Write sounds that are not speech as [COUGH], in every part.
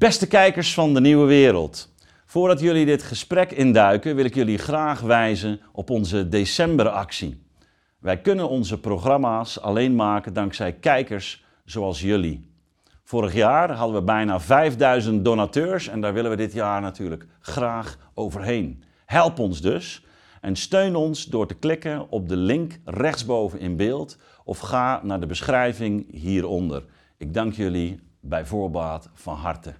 Beste kijkers van de Nieuwe Wereld. Voordat jullie dit gesprek induiken, wil ik jullie graag wijzen op onze decemberactie. Wij kunnen onze programma's alleen maken dankzij kijkers zoals jullie. Vorig jaar hadden we bijna 5000 donateurs en daar willen we dit jaar natuurlijk graag overheen. Help ons dus en steun ons door te klikken op de link rechtsboven in beeld of ga naar de beschrijving hieronder. Ik dank jullie bij voorbaat van harte.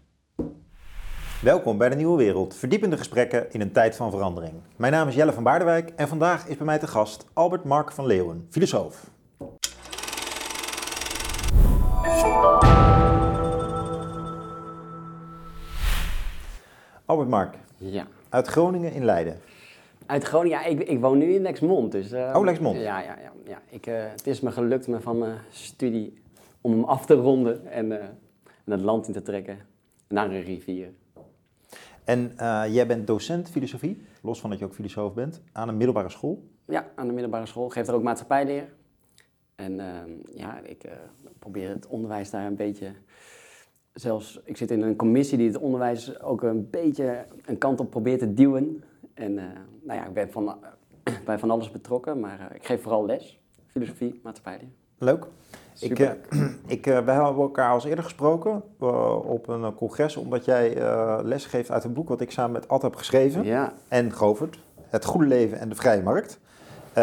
Welkom bij de Nieuwe Wereld, verdiepende gesprekken in een tijd van verandering. Mijn naam is Jelle van Baardewijk en vandaag is bij mij te gast Albert Mark van Leeuwen, filosoof. Albert Mark, Ja. uit Groningen in Leiden. Uit Groningen, ja, ik, ik woon nu in Lexmond. Dus, eh, Oh, Lexmond. Ja, ja, ja. ja. Ik, eh, het is me gelukt me van mijn studie om hem af te ronden en, eh, en het land in te trekken naar een rivier. En eh, jij bent docent filosofie, los van dat je ook filosoof bent, aan een middelbare school. Ja, aan de middelbare school. Geef er ook maatschappijleer. En ehm, ja, ik eh, probeer het onderwijs daar een beetje... Zelfs, ik zit in een commissie die het onderwijs ook een beetje een kant op probeert te duwen. En eh, nou ja, ik ben van, [CLEARS THROAT] bij van alles betrokken, maar eh, ik geef vooral les. Filosofie, maatschappijleer. Leuk. [CLEARS THROAT] Ik, eh, ik, eh, wij hebben elkaar al eens eerder gesproken eh, op een congres, omdat jij les geeft uit een boek wat ik samen met Ad heb geschreven. Ja, En Govert, Het Goede Leven en de Vrije Markt.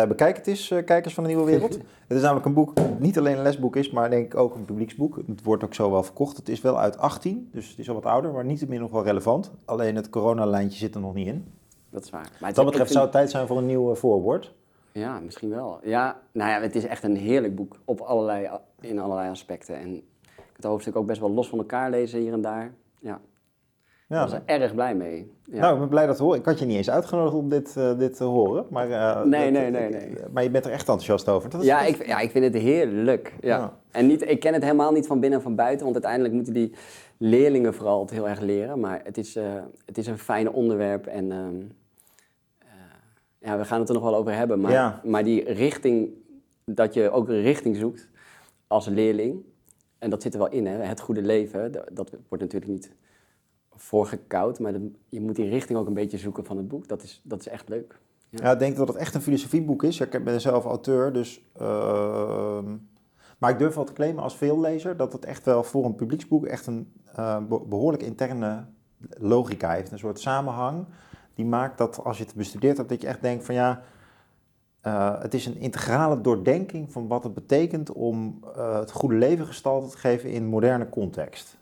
Bekijk het eens, kijkers van de Nieuwe Wereld. [LAUGHS] het is namelijk een boek dat niet alleen een lesboek is, maar denk ik ook een publieksboek. Het wordt ook zo wel verkocht. Het is wel uit 18, dus het is al wat ouder, maar niettemin nog wel relevant. Alleen het coronalijntje zit er nog niet in. dat is waar. Maar Wat dat betreft vind- zou het tijd zijn voor een nieuw voorwoord. Ja, misschien wel. Ja, nou ja, het is echt een heerlijk boek op allerlei, in allerlei aspecten. En ik kan het hoofdstuk ook best wel los van elkaar lezen hier en daar. Ja, Ja, ik was er erg blij mee. Ja. Nou, ik ben blij dat te horen. Ik had je niet eens uitgenodigd om dit, eh, dit te horen. Maar, eh, Nee, dat- nee, nee, nee. Maar je bent er echt enthousiast over. Dat is, ja, dat ik, ja, ik vind het heerlijk. Ja. Ja. En niet, ik ken het helemaal niet van binnen en van buiten, want uiteindelijk moeten die leerlingen vooral het heel erg leren. Maar het is, eh, het is een fijn onderwerp en ehm, eh, ja, we gaan het er nog wel over hebben. Maar, Ja. maar die richting, dat je ook een richting zoekt als leerling, en dat zit er wel in, hè, het goede leven, dat, wordt natuurlijk niet voorgekoud, maar je moet die richting ook een beetje zoeken van het boek. Dat is, dat is echt leuk. Ja, ik denk dat het echt een filosofieboek is. Ik ben zelf auteur, dus... ehm, maar ik durf wel te claimen als veellezer dat het echt wel voor een publieksboek echt een eh, be- behoorlijk interne logica heeft. Een soort samenhang die maakt dat als je het bestudeerd hebt, dat je echt denkt van ja... eh, het is een integrale doordenking van wat het betekent om eh, het goede leven gestalte te geven in moderne context.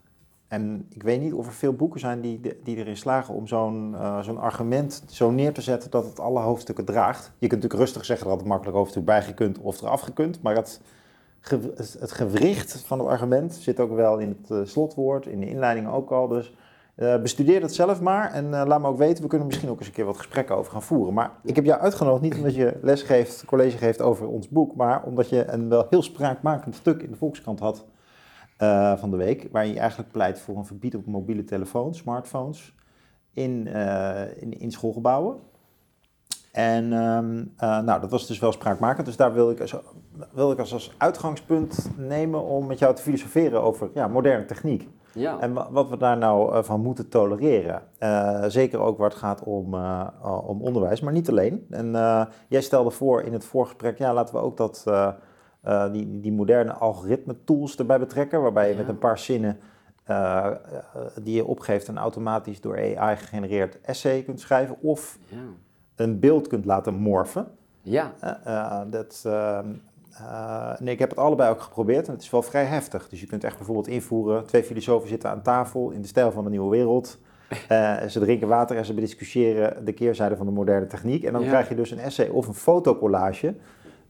En ik weet niet of er veel boeken zijn die, die erin slagen om zo'n eh, zo'n argument zo neer te zetten dat het alle hoofdstukken draagt. Je kunt natuurlijk rustig zeggen dat het makkelijk hoofdstuk bijgekund of eraf gekund, maar het, het gewricht van het argument zit ook wel in het slotwoord, in de inleiding ook al. Dus eh, bestudeer het zelf maar en eh, laat me ook weten, we kunnen misschien ook eens een keer wat gesprekken over gaan voeren. Maar ik heb jou uitgenodigd niet omdat je les geeft, college geeft over ons boek, maar omdat je een wel heel spraakmakend stuk in de Volkskrant had eh, van de week, waarin je eigenlijk pleit voor een verbied op mobiele telefoons, smartphones, in, in, in schoolgebouwen. En ehm, eh, nou, dat was dus wel spraakmakend, dus daar wil ik, als, wil ik als, als uitgangspunt nemen om met jou te filosoferen over ja, moderne techniek. Ja. En wa- wat we daar nou eh, van moeten tolereren. Eh, zeker ook waar het gaat om, eh, uh, om onderwijs, maar niet alleen. En jij stelde voor in het voorgesprek, ja, laten we ook dat, die, die moderne algoritme tools erbij betrekken, waarbij je Ja. met een paar zinnen die je opgeeft een automatisch door AI gegenereerd essay kunt schrijven of Ja. een beeld kunt laten morfen. Ja. Dat, eh, nee, ik heb het allebei ook geprobeerd en het is wel vrij heftig. Dus je kunt echt bijvoorbeeld invoeren, twee filosofen zitten aan tafel in de stijl van de nieuwe wereld. [LAUGHS] Eh, ze drinken water en ze bediscussiëren de keerzijde van de moderne techniek. En dan Ja. krijg je dus een essay of een fotocollage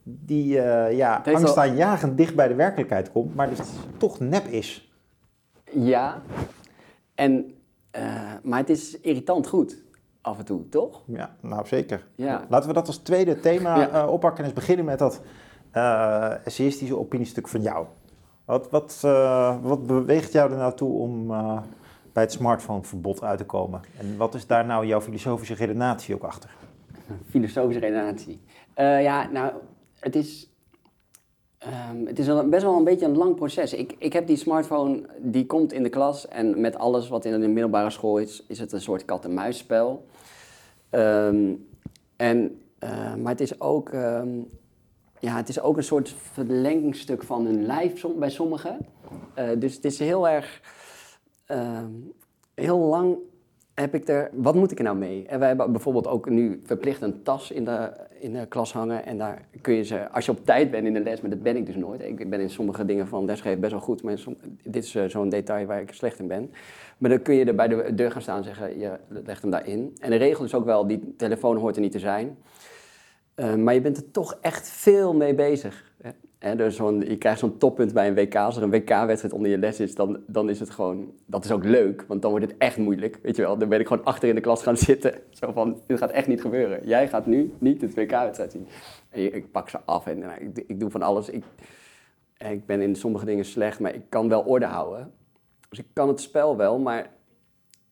die eh ja, angstaanjagend dicht bij de werkelijkheid komt, maar dus toch nep is. Ja. En, maar het is irritant goed, af en toe, toch? Ja, nou zeker. Ja. Laten we dat als tweede thema Ja. oppakken en eens beginnen met dat eh essayistische opiniestuk van jou. Wat, wat, eh, wat beweegt jou er nou toe om eh, bij het smartphoneverbod uit te komen? En wat is daar nou jouw filosofische redenatie ook achter? [LAUGHS] Filosofische redenatie. Ja, nou, het is... Ehm, het is best wel een beetje een lang proces. Ik, ik heb die smartphone, die komt in de klas en met alles wat in de middelbare school is, is het een soort kat-en-muisspel. Ehm, en, maar het is, ook, ehm, ja, het is ook een soort verlengstuk van hun lijf bij sommigen. Eh, dus het is heel erg, ehm, heel lang heb ik er, wat moet ik er nou mee? En wij hebben bijvoorbeeld ook nu verplicht een tas in de, in de klas hangen. En daar kun je ze, als je op tijd bent in de les, maar dat ben ik dus nooit. Ik ben in sommige dingen van lesgeven best wel goed, maar dit is eh, zo'n detail waar ik slecht in ben. Maar dan kun je er bij de deur gaan staan en zeggen, je legt hem daarin. En de regel is ook wel, die telefoon hoort er niet te zijn. Eh, maar je bent er toch echt veel mee bezig. Hè? Dus je krijgt zo'n toppunt bij een WK. Als er een WK-wedstrijd onder je les is, dan, dan is het gewoon... Dat is ook leuk, want dan wordt het echt moeilijk. Weet je wel, dan ben ik gewoon achter in de klas gaan [LAUGHS] zitten. Zo van, dit gaat echt niet gebeuren. Jij gaat nu niet het WK-wedstrijd zien. En ik pak ze af en nou, ik, ik doe van alles. Ik, ik ben in sommige dingen slecht, maar ik kan wel orde houden. Dus ik kan het spel wel, maar...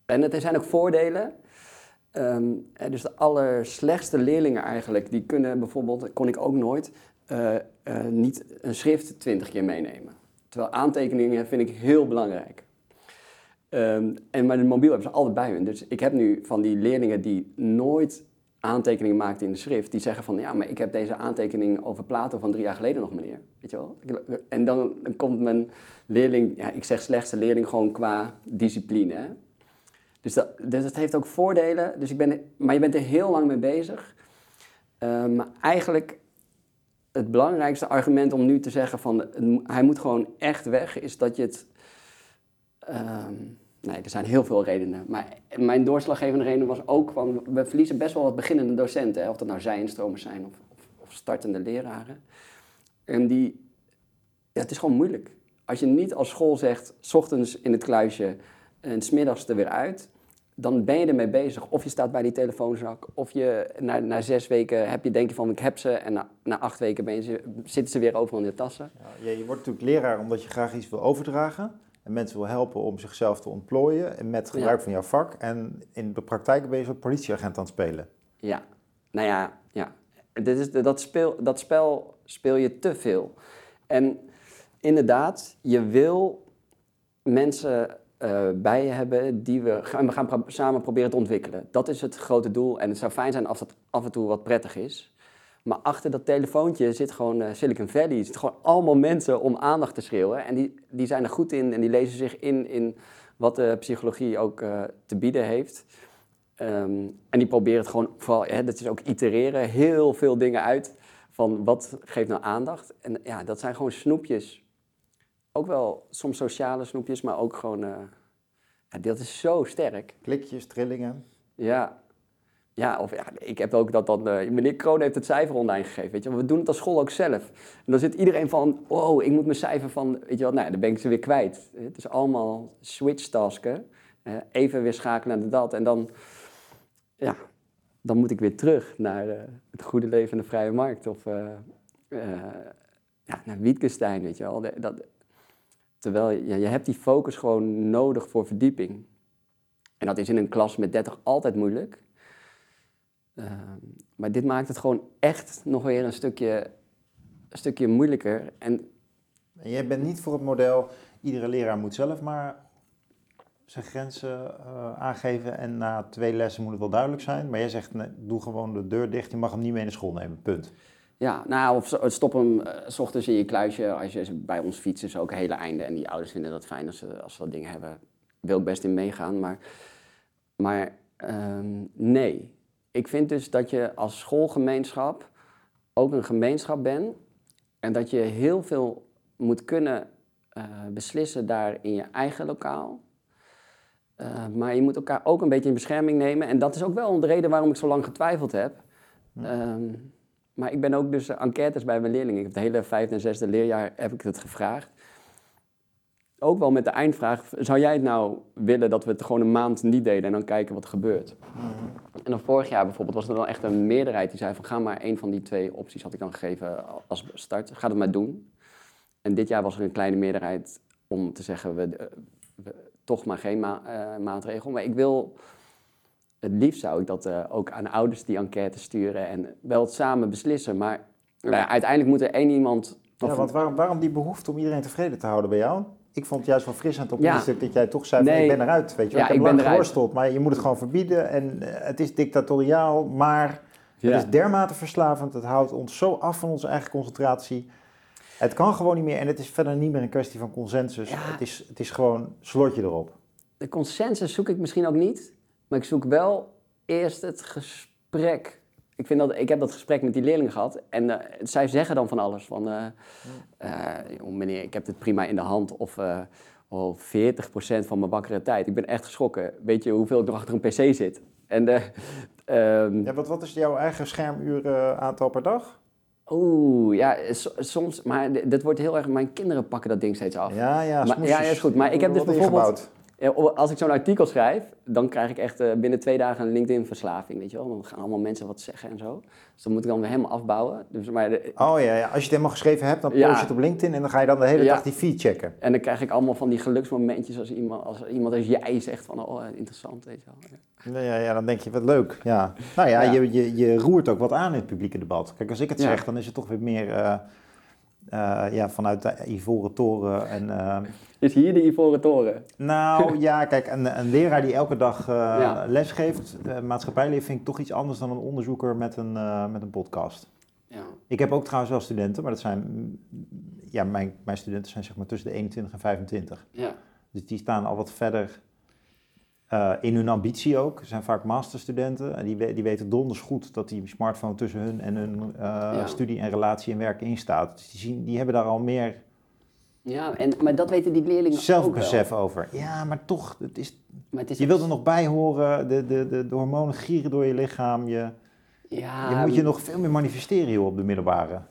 En er zijn ook voordelen. Ehm, hè, dus de allerslechtste leerlingen eigenlijk, die kunnen bijvoorbeeld, kon ik ook nooit, eh, eh, niet een schrift twintig keer meenemen. Terwijl aantekeningen vind ik heel belangrijk. Ehm, en maar mobiel hebben ze altijd bij hun. Dus ik heb nu van die leerlingen die nooit aantekeningen maakten in de schrift, die zeggen van ja, maar ik heb deze aantekening over Plato van drie jaar geleden nog meneer. Weet je wel? En dan, dan komt mijn leerling, ja, ik zeg slechtste leerling gewoon qua discipline. Hè? Dus dat, dus dat heeft ook voordelen. Dus ik ben, maar je bent er heel lang mee bezig. Eh, eigenlijk het belangrijkste argument om nu te zeggen van hij moet gewoon echt weg, is dat je het. ehm, nee, er zijn heel veel redenen. Maar mijn doorslaggevende reden was ook van we verliezen best wel wat beginnende docenten. Hè, of dat nou zijinstromers zijn of, of, of startende leraren. En die, ja, het is gewoon moeilijk. Als je niet als school zegt, s ochtends in het kluisje en smiddags er weer uit, dan ben je ermee bezig. Of je staat bij die telefoonzak, of je na, na zes weken heb je denk je van ik heb ze, en na, na acht weken ben je zitten ze weer overal in de tassen. Ja, je, je wordt natuurlijk leraar omdat je graag iets wil overdragen. En mensen wil helpen om zichzelf te ontplooien. En met gebruik Ja. van jouw vak. En in de praktijk ben je zo'n politieagent aan het spelen. Ja, nou ja, ja. Dit is, dat, speel, dat spel speel je te veel. En inderdaad, je wil mensen eh, bij hebben die we, gaan- we gaan samen proberen te ontwikkelen. Dat is het grote doel. En het zou fijn zijn als dat af en toe wat prettig is. Maar achter dat telefoontje zit gewoon eh, Silicon Valley. Er zitten gewoon allemaal mensen om aandacht te schreeuwen. En die, die zijn er goed in en die lezen zich in in wat de psychologie ook eh, te bieden heeft. Ehm, en die proberen het gewoon, vooral, hè, dat is ook itereren, heel veel dingen uit van wat geeft nou aandacht. En ja, dat zijn gewoon snoepjes. Ook wel soms sociale snoepjes, maar ook gewoon, eh, ja, dat is zo sterk. Klikjes, trillingen. Ja. Ja, of ja, ik heb ook dat dan... eh, meneer Kroon heeft het cijfer online gegeven, weet je wel. We doen het als school ook zelf. En dan zit iedereen van, oh, ik moet mijn cijfer van... Weet je wel, nou, dan ben ik ze weer kwijt. Het is allemaal switch-tasken. eh, even weer schakelen naar dat. En dan, ja, dan moet ik weer terug naar eh, het goede leven en de vrije markt. Of ja, naar Wittgenstein, weet je wel. Dat, terwijl je, je hebt die focus gewoon nodig voor verdieping. En dat is in een klas met 30 altijd moeilijk. Ehm, maar dit maakt het gewoon echt nog weer een stukje, stukje moeilijker. En jij bent niet voor het model, iedere leraar moet zelf maar zijn grenzen eh, aangeven. En na twee lessen moet het wel duidelijk zijn. Maar jij zegt, doe gewoon de deur dicht, je mag hem niet mee naar school nemen, punt. Ja, nou, of stop hem eh, s ochtends in je kluisje. Als je bij ons fietst, is ook een hele einde. En die ouders vinden dat fijn als ze, als ze dat ding hebben. Wil ik best in meegaan. Maar, maar ehm, nee. Ik vind dus dat je als schoolgemeenschap ook een gemeenschap bent. En dat je heel veel moet kunnen eh, beslissen daar in je eigen lokaal. Eh, maar je moet elkaar ook een beetje in bescherming nemen. En dat is ook wel de reden waarom ik zo lang getwijfeld heb. Ehm, maar ik ben ook dus enquêtes bij mijn leerlingen. Ik heb het hele vijfde en zesde leerjaar heb ik het gevraagd. Ook wel met de eindvraag, zou jij het nou willen dat we het gewoon een maand niet deden en dan kijken wat er gebeurt? En dan vorig jaar bijvoorbeeld was er dan echt een meerderheid die zei van ga maar één van die twee opties had ik dan gegeven als start. Ga het maar doen. En dit jaar was er een kleine meerderheid om te zeggen we, eh, toch maar geen ma- eh, maatregel. Maar ik wil, het liefst zou ik dat eh, ook aan ouders die enquête sturen en wel het samen beslissen. Maar nou ja, uiteindelijk moet er één iemand Ja, want waarom, waarom die behoefte om iedereen tevreden te houden bij jou? Ik vond het juist wel frissend op Ja. het stuk dat jij toch zei, Nee. ik ben eruit. Weet je. Ja, ik heb ik ben lang eruit. geworsteld, maar je moet het gewoon verbieden. En eh, het is dictatoriaal, maar het is dermate verslavend. Het houdt ons zo af van onze eigen concentratie. Het kan gewoon niet meer en het is verder niet meer een kwestie van consensus. Het, is, het is gewoon slotje erop. De consensus zoek ik misschien ook niet, maar ik zoek wel eerst het gesprek. Ik, vind dat, ik heb dat gesprek met die leerlingen gehad en eh, zij zeggen dan van alles. Van, eh eh, meneer, ik heb dit prima in de hand. Of eh oh, 40% van mijn wakkere tijd. Ik ben echt geschrokken. Weet je hoeveel ik nog achter een pc zit? En ehm, Ja, wat, wat is jouw eigen schermuren aantal per dag? Oeh, ja, so- soms, maar dat wordt heel erg, mijn kinderen pakken dat ding steeds af. Ja, ja, Maar- ja, is goed. Maar ik heb dus bijvoorbeeld- ingebouwd. Als ik zo'n artikel schrijf, dan krijg ik echt eh, binnen twee dagen een LinkedIn-verslaving, weet je wel. Dan gaan allemaal mensen wat zeggen en zo. Dus dan moet ik dan weer helemaal afbouwen. Dus, maar de- Oh ja, ja, als je het helemaal geschreven hebt, dan post je het op LinkedIn en dan ga je dan de hele dag die feed checken. en dan krijg ik allemaal van die geluksmomentjes als iemand als, iemand als jij zegt van, oh, interessant, weet je wel. Ja. Ja, dan denk je, wat leuk. Ja. Nou ja. Je, je, je roert ook wat aan in het publieke debat. Kijk, als ik het zeg, dan is het toch weer meer eh, eh, ja, vanuit de Ivoren Toren. En, eh, Is hier de Ivoren Toren? nou [LAUGHS] ja, kijk, een, een leraar die elke dag eh, Ja. les geeft, uh, maatschappijleer, vind ik toch iets anders dan een onderzoeker met een, met een podcast. Ja. Ik heb ook trouwens wel studenten, maar dat zijn, ja, mijn, mijn studenten zijn zeg maar tussen de 21 en 25. ja. Dus die staan al wat verder eh, in hun ambitie ook. Ze zijn vaak masterstudenten en die, die weten donders goed dat die smartphone tussen hun en hun eh, Ja. studie en relatie en werk in staat. Dus die, zien, die hebben daar al meer Ja, en, maar dat weten die leerlingen ook zelfbesef over. Ja, maar toch, het is, Maar het is je wilt er nog bij horen, de, de, de, de hormonen gieren door je lichaam. Je, Ja, je moet je nog veel meer manifesteren joh, op de middelbare.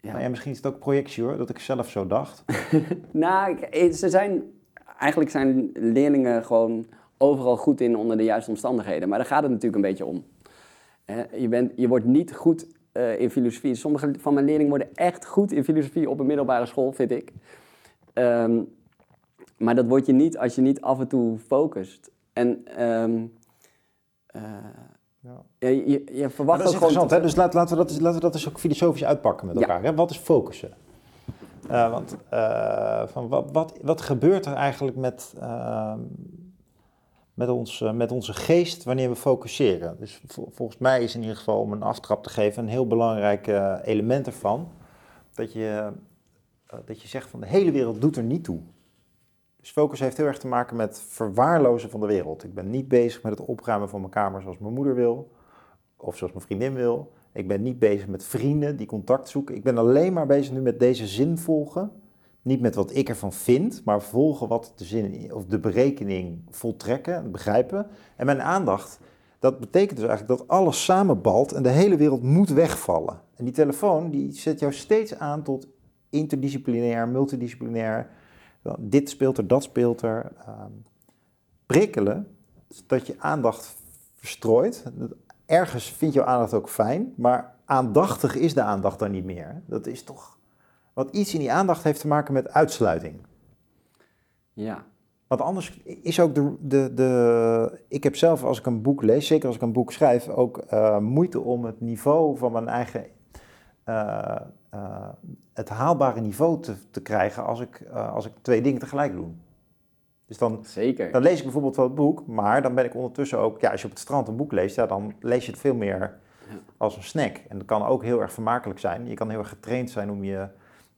ja. Nou ja, misschien is het ook projectie hoor, dat ik zelf zo dacht. [LAUGHS] Nou, eh, ze zijn, eigenlijk zijn leerlingen gewoon overal goed in onder de juiste omstandigheden. Maar daar gaat het natuurlijk een beetje om. Hè, je, bent, je wordt niet goed eh, in filosofie. Sommige van mijn leerlingen worden echt goed in filosofie op een middelbare school, vind ik. Ehm, maar dat word je niet als je niet af en toe focust. En ehm, eh, Ja. je, je, verwacht dat is ook gewoon... interessant, hè? dus laat, laten, we dat, eens- laten we dat eens ook filosofisch uitpakken met Ja. elkaar. Hè? Wat is focussen? Eh, want eh, van wat, wat, wat gebeurt er eigenlijk met, ehm, met, ons, eh, met onze geest wanneer we focuseren? Dus vol- volgens mij is in ieder geval, om een aftrap te geven, een heel belangrijk element ervan. Dat je, dat je zegt van de hele wereld doet er niet toe. Dus focus heeft heel erg te maken met verwaarlozen van de wereld. Ik ben niet bezig met het opruimen van mijn kamer zoals mijn moeder wil of zoals mijn vriendin wil. Ik ben niet bezig met vrienden die contact zoeken. Ik ben alleen maar bezig nu met deze zin volgen. Niet met wat ik ervan vind, maar volgen wat de zin of de berekening voltrekken, begrijpen. En mijn aandacht, dat betekent dus eigenlijk dat alles samenbalt en de hele wereld moet wegvallen. En die telefoon die zet jou steeds aan tot interdisciplinair, multidisciplinair. Dit speelt er, dat speelt er. Ehm, prikkelen, dat je aandacht verstrooit. Ergens vind je aandacht ook fijn, maar aandachtig is de aandacht dan niet meer. Dat is toch wat iets in die aandacht heeft te maken met uitsluiting. Ja, Want anders is ook de, de, de. Ik heb zelf, als ik een boek lees, zeker als ik een boek schrijf, ook eh, moeite om het niveau van mijn eigen. eh, eh, het haalbare niveau te, te krijgen als ik, als ik twee dingen tegelijk doe. Dus dan, zeker. dan lees ik bijvoorbeeld wel het boek, maar dan ben ik ondertussen ook. Ja, als je op het strand een boek leest, ja, dan lees je het veel meer als een snack. En dat kan ook heel erg vermakelijk zijn. Je kan heel erg getraind zijn om je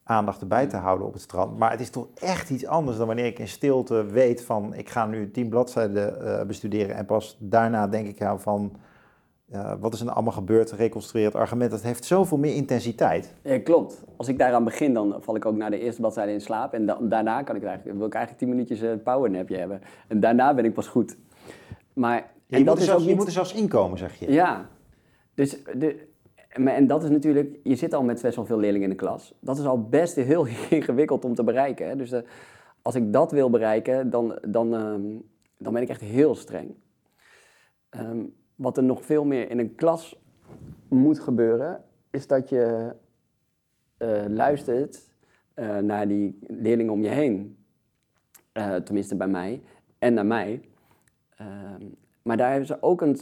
aandacht erbij te houden op het strand. Maar het is toch echt iets anders dan wanneer ik in stilte weet van... ik ga nu tien bladzijden eh, bestuderen en pas daarna denk ik ja, van... eh, wat is er allemaal gebeurd, reconstrueer het argument. Dat heeft zoveel meer intensiteit. Ja, klopt. Als ik daaraan begin, dan val ik ook naar de eerste bladzijde in slaap. En daarna kan ik eigenlijk, wil ik eigenlijk tien minuutjes een powernapje hebben. En daarna ben ik pas goed. Maar, Je, en moet, dat er is zelfs, ook je niet... moet er zelfs inkomen, zeg je. Ja. Dus de, en dat is natuurlijk... Je zit al met best wel veel leerlingen in de klas. Dat is al best heel [LAUGHS] ingewikkeld om te bereiken. Hè? Dus eh, als ik dat wil bereiken, dan, dan, ehm, dan ben ik echt heel streng. Ehm, wat er nog veel meer in een klas moet gebeuren, is dat je eh, luistert eh, naar die leerlingen om je heen. Eh, tenminste bij mij en naar mij. Ehm, maar daar hebben ze ook een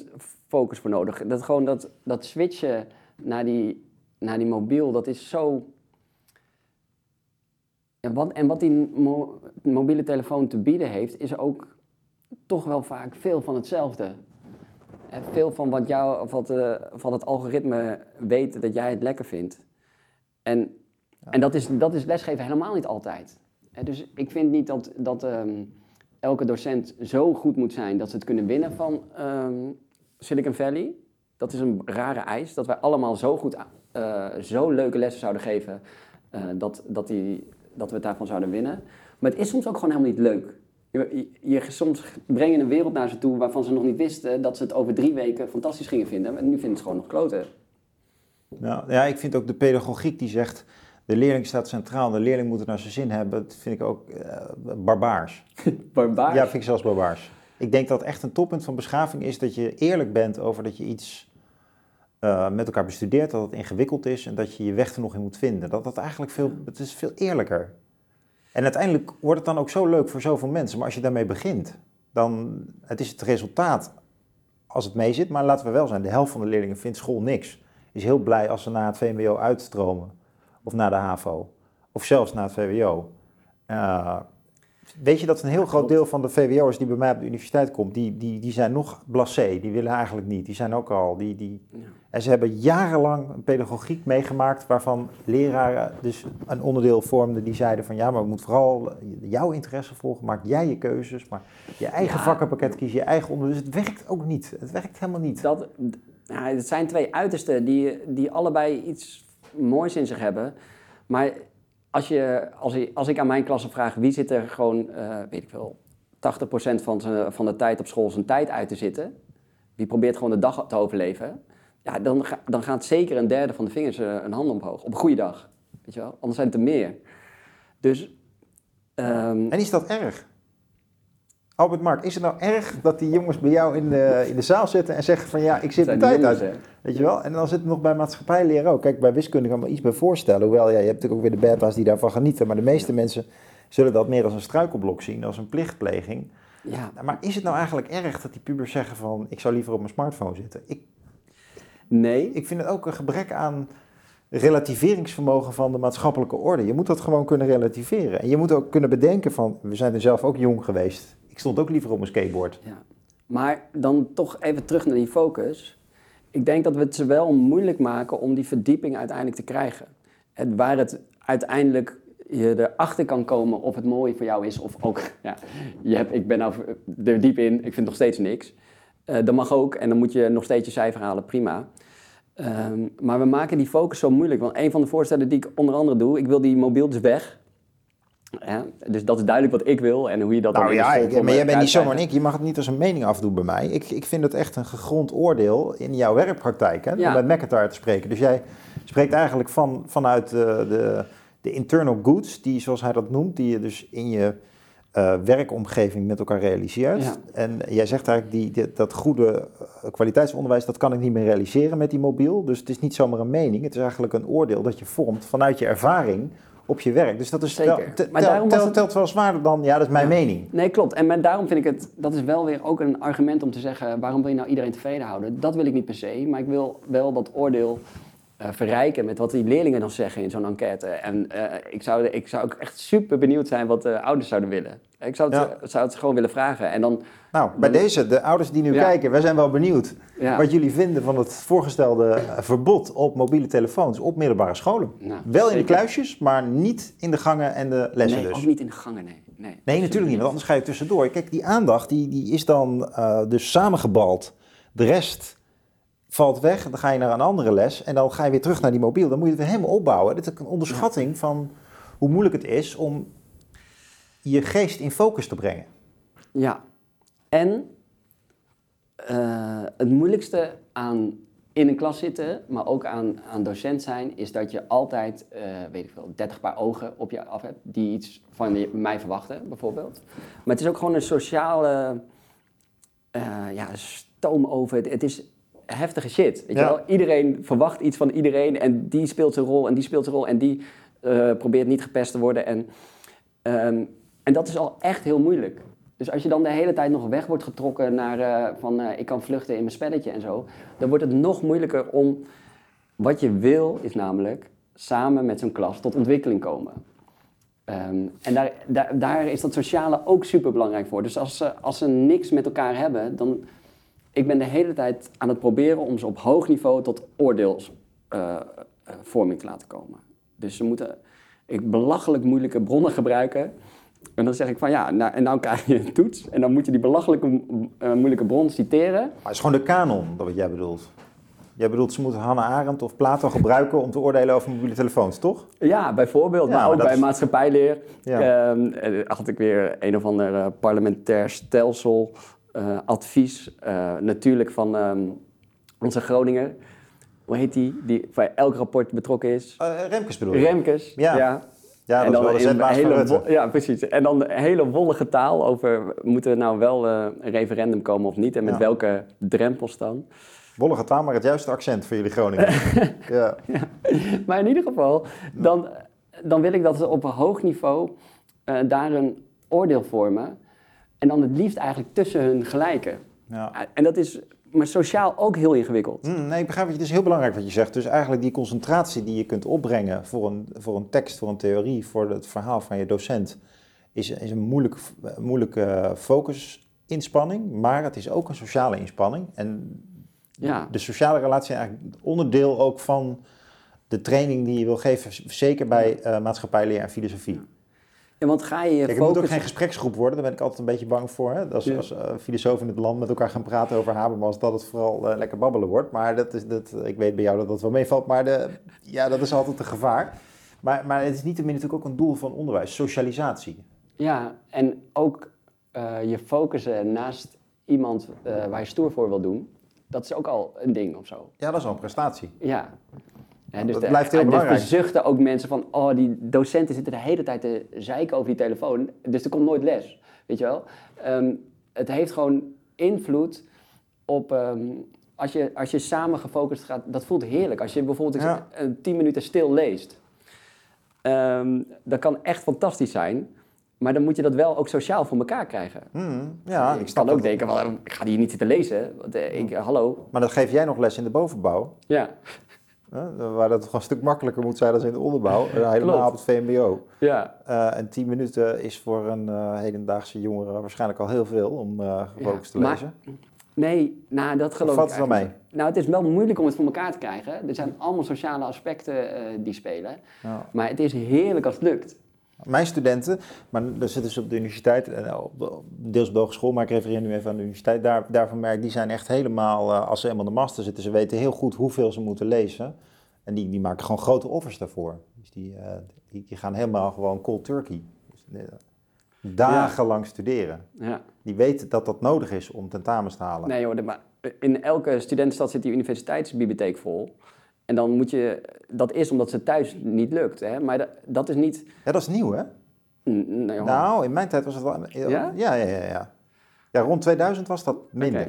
focus voor nodig. Dat gewoon dat, dat switchen naar die, naar die mobiel, dat is zo En wat, en wat die mo- mobiele telefoon te bieden heeft, is ook toch wel vaak veel van hetzelfde. Veel van wat, jou, of wat, eh, van het algoritme weet dat jij het lekker vindt. En, en dat, is, dat is lesgeven helemaal niet altijd. Hè, dus ik vind niet dat, dat ehm, elke docent zo goed moet zijn dat ze het kunnen winnen van ehm, Silicon Valley. Dat is een rare eis, dat wij allemaal zo goed, eh, zo leuke lessen zouden geven eh, dat, dat, die, dat we het daarvan zouden winnen. Maar het is soms ook gewoon helemaal niet leuk. Je, je, soms breng je een wereld naar ze toe waarvan ze nog niet wisten dat ze het over drie weken fantastisch gingen vinden. En nu vinden ze het gewoon nog kloten. Nou, ja, ik vind ook de pedagogiek die zegt, de leerling staat centraal, de leerling moet het naar zijn zin hebben, dat vind ik ook eh, barbaars. [LAUGHS] Barbaars. Ja, vind ik zelfs barbaars. Ik denk dat echt een toppunt van beschaving is dat je eerlijk bent over dat je iets eh, met elkaar bestudeert, dat het ingewikkeld is en dat je je weg er nog in moet vinden. Dat dat eigenlijk veel, het is veel eerlijker. En uiteindelijk wordt het dan ook zo leuk voor zoveel mensen. Maar als je daarmee begint, dan het is het resultaat als het mee zit. Maar laten we wel zijn, de helft van de leerlingen vindt school niks. Is heel blij als ze na het VMBO uitstromen. Of na de HAVO. Of zelfs na het VWO. Eh, weet je dat een heel groot deel van de VWO'ers die bij mij op de universiteit komt, die, die, die zijn nog blasé. Die willen eigenlijk niet. Die zijn ook al, die, die, Ja. en ze hebben jarenlang een pedagogiek meegemaakt waarvan leraren dus een onderdeel vormden die zeiden van ja, maar we moeten vooral jouw interesse volgen, maak jij je keuzes, maar je eigen Ja. vakkenpakket kies, je eigen onderwerp. Dus het werkt ook niet. Het werkt helemaal niet. Dat, ja, het zijn twee uitersten die, die allebei iets moois in zich hebben. Maar als, je, als, ik, als ik aan mijn klasse vraag wie zit er gewoon, eh, weet ik veel, 80% van, van de tijd op school zijn tijd uit te zitten. Wie probeert gewoon de dag te overleven. Ja, dan, dan gaat zeker een derde van de vingers eh, een hand omhoog. Op een goede dag. Weet je wel? Anders zijn het er meer. Dus. ehm, En is dat erg? Albert Mark, is het nou erg dat die jongens bij jou in de, in de zaal zitten en zeggen van ja, ik zit die tijd uit? hè? Weet je wel? En dan zit het nog bij maatschappijleren ook. Kijk, bij wiskunde kan ik me iets bij voorstellen. Hoewel, ja, je hebt natuurlijk ook weer de beta's die daarvan genieten. Maar de meeste mensen zullen dat meer als een struikelblok zien, als een plichtpleging. Ja, Maar is het nou eigenlijk erg dat die pubers zeggen van... ik zou liever op mijn smartphone zitten? Ik, nee. ik vind het ook een gebrek aan relativeringsvermogen van de maatschappelijke orde. Je moet dat gewoon kunnen relativeren. En je moet ook kunnen bedenken van... we zijn er zelf ook jong geweest. Ik stond ook liever op mijn skateboard. Ja. Maar dan toch even terug naar die focus. Ik denk dat we het ze wel moeilijk maken om die verdieping uiteindelijk te krijgen. Het, waar het uiteindelijk je erachter kan komen of het mooi voor jou is of ook, [LAUGHS] ja, je hebt, ik ben nou er diep in, ik vind nog steeds niks. Eh, dat mag ook en dan moet je nog steeds je cijfer halen, prima. Ehm, maar we maken die focus zo moeilijk. Want een van de voorstellen die ik onder andere doe, ik wil die mobieltjes weg. Ja, dus dat is duidelijk wat ik wil en hoe je dat dan Nou in de ja, ik, maar jij bent niet zomaar ik. Je mag het niet als een mening afdoen bij mij. Ik, ik vind het echt een gegrond oordeel in jouw werkpraktijk. Hè, Ja. Om met McIntyre te spreken. Dus jij spreekt eigenlijk van, vanuit de, de, de internal goods, die zoals hij dat noemt, die je dus in je eh, werkomgeving met elkaar realiseert. Ja. En jij zegt eigenlijk, die, die- dat goede eh, kwaliteitsonderwijs, dat kan ik niet meer realiseren met die mobiel. Dus het is niet zomaar een mening. Het is eigenlijk een oordeel dat je vormt vanuit je ervaring op je werk. Dus dat is Zeker. te- Maar tel- daarom was tel- het- telt wel zwaarder dan, ja, dat is mijn Ja. mening. Nee, klopt. En met- daarom vind ik het, dat is wel weer ook een argument om te zeggen, waarom wil je nou iedereen tevreden houden? Dat wil ik niet per se, maar ik wil wel dat oordeel eh, verrijken met wat die leerlingen dan zeggen in zo'n enquête. En eh, ik, zou, ik zou ook echt super benieuwd zijn wat de ouders zouden willen. Ik zou het, Ja. eh, zou het gewoon willen vragen. En dan, Nou, bij Dan- deze, de ouders die nu Ja. kijken, wij zijn wel benieuwd ja, wat jullie vinden van het voorgestelde verbod op mobiele telefoons op middelbare scholen. nou, Wel in de kluisjes, maar niet in de gangen en de lessen Nee, dus. ook niet in de gangen, nee. Nee, Nee, natuurlijk niet, want anders ga je tussendoor. Kijk, die aandacht die, die is dan dus samengebald. De rest valt weg, dan ga je naar een andere les en dan ga je weer terug naar die mobiel. Dan moet je het weer helemaal opbouwen. Dit is een onderschatting van hoe moeilijk het is om je geest in focus te brengen. Ja, en eh, het moeilijkste aan in een klas zitten, maar ook aan, aan docent zijn, is dat je altijd, eh, weet ik veel, 30 paar ogen op je af hebt die iets van mij verwachten, bijvoorbeeld. Maar het is ook gewoon een sociale eh, ja, stoomoven. Het, het is heftige shit. Weet Ja. je wel? Iedereen verwacht iets van iedereen en die speelt zijn rol en die speelt zijn rol en die eh, probeert niet gepest te worden. En, ehm, en dat is al echt heel moeilijk. Dus als je dan de hele tijd nog weg wordt getrokken naar eh, van eh, ik kan vluchten in mijn spelletje en zo, dan wordt het nog moeilijker om wat je wil, is namelijk samen met zo'n klas tot ontwikkeling komen. Ehm, en daar, daar, daar is dat sociale ook super belangrijk voor. Dus als ze, als ze niks met elkaar hebben, dan. Ik ben de hele tijd aan het proberen om ze op hoog niveau tot oordeelsvorming te laten komen. Dus ze moeten ik belachelijk moeilijke bronnen gebruiken. En dan zeg ik van ja, nou, en nou krijg je een toets. En dan moet je die belachelijke eh, moeilijke bron citeren. Maar het is gewoon de kanon, dat wat jij bedoelt. Jij bedoelt, ze moeten Hannah Arendt of Plato gebruiken om te oordelen over mobiele telefoons, toch? Ja, bijvoorbeeld. Ja, maar ook bij is- maatschappijleer Ja. ehm, eh, had ik weer een of ander eh, parlementair stelsel, eh, advies. eh, natuurlijk van ehm, onze Groninger. Hoe heet die? Die bij elk rapport betrokken is. Eh, Remkes bedoel je? Remkes. Ja. ja. Ja, dat is wel van hele Ja, precies. En dan een hele wollige taal over... moeten we nou wel een referendum komen of niet? En met Ja. welke drempels dan? Wollige taal, maar het juiste accent voor jullie Groningen. [LAUGHS] ja. Maar in ieder geval, dan, dan wil ik dat ze op een hoog niveau daar een oordeel vormen. En dan het liefst eigenlijk tussen hun gelijken. Ja. En dat is maar sociaal ook heel ingewikkeld. Hm, nee, ik begrijp wat je, het is heel belangrijk wat je zegt. Dus eigenlijk die concentratie die je kunt opbrengen voor een, voor een tekst, voor een theorie, voor het verhaal van je docent, is, is een moeilijk, moeilijke focusinspanning, maar het is ook een sociale inspanning. En Ja. de sociale relatie is eigenlijk onderdeel ook van de training die je wil geven, zeker bij eh maatschappijleer en filosofie. Ja, want ga je je Kijk, het moet ook geen gespreksgroep worden, daar ben ik altijd een beetje bang voor. Hè? Als, Ja. als eh, filosofen in het land met elkaar gaan praten over Habermas, dat het vooral eh, lekker babbelen wordt. Maar dat is, dat, ik weet bij jou dat dat wel meevalt, maar de, ja, dat is altijd een gevaar. Maar, maar het is niettemin natuurlijk ook een doel van onderwijs, socialisatie. Ja, en ook eh, je focussen naast iemand waar je stoer voor wil doen... dat is ook al een ding of zo. Ja, dat is al een prestatie. Ja. Ja, Dat de- blijft heel dus belangrijk. bezuchten ook mensen van, oh, die docenten zitten de hele tijd te zeiken over die telefoon, dus er komt nooit les, weet je wel. Ehm, het heeft gewoon invloed op, ehm, als, je, als je samen gefocust gaat, dat voelt heerlijk. Als je bijvoorbeeld een tien minuten stil leest, Ehm, dat kan echt fantastisch zijn, maar dan moet je dat wel ook sociaal voor elkaar krijgen. Hmm, ja, ik ik kan ook denken, ik ga hier niet zitten lezen, want, eh, ik, hallo, Maar dat geef jij nog les in de bovenbouw, ja, hè, waar dat gewoon een stuk makkelijker moet zijn dan in de onderbouw. En helemaal Klopt. op het VMBO. ja. Eh, en 10 minuten is voor een eh, hedendaagse jongere waarschijnlijk al heel veel om eh gefocust te maar- lezen. Nee, nou dat geloof valt ik eigenlijk niet. Nou, het is wel moeilijk om het voor elkaar te krijgen. Er zijn allemaal sociale aspecten die spelen. Ja. Maar het is heerlijk als het lukt. Mijn studenten, maar dan zitten ze op de universiteit, deels op de hogeschool, maar ik refereer nu even aan de universiteit. Daar, daarvan merk ik, die zijn echt helemaal, eh, als ze helemaal de master zitten, ze weten heel goed hoeveel ze moeten lezen. En die, die maken gewoon grote offers daarvoor. Dus die, eh, die, die gaan helemaal gewoon cold turkey. Dus, eh, dagenlang studeren. Ja. Die weten dat dat nodig is om tentamens te halen. Nee de- maar in elke studentenstad zit die universiteitsbibliotheek vol. En dan moet je, dat is omdat ze thuis niet lukt. Hè? Maar dat, dat is niet, Ja, dat is nieuw, hè? n- nee, joh. Nou, in mijn tijd was het wel... Ja? Ja? Ja, ja, ja. rond 2000 was dat minder.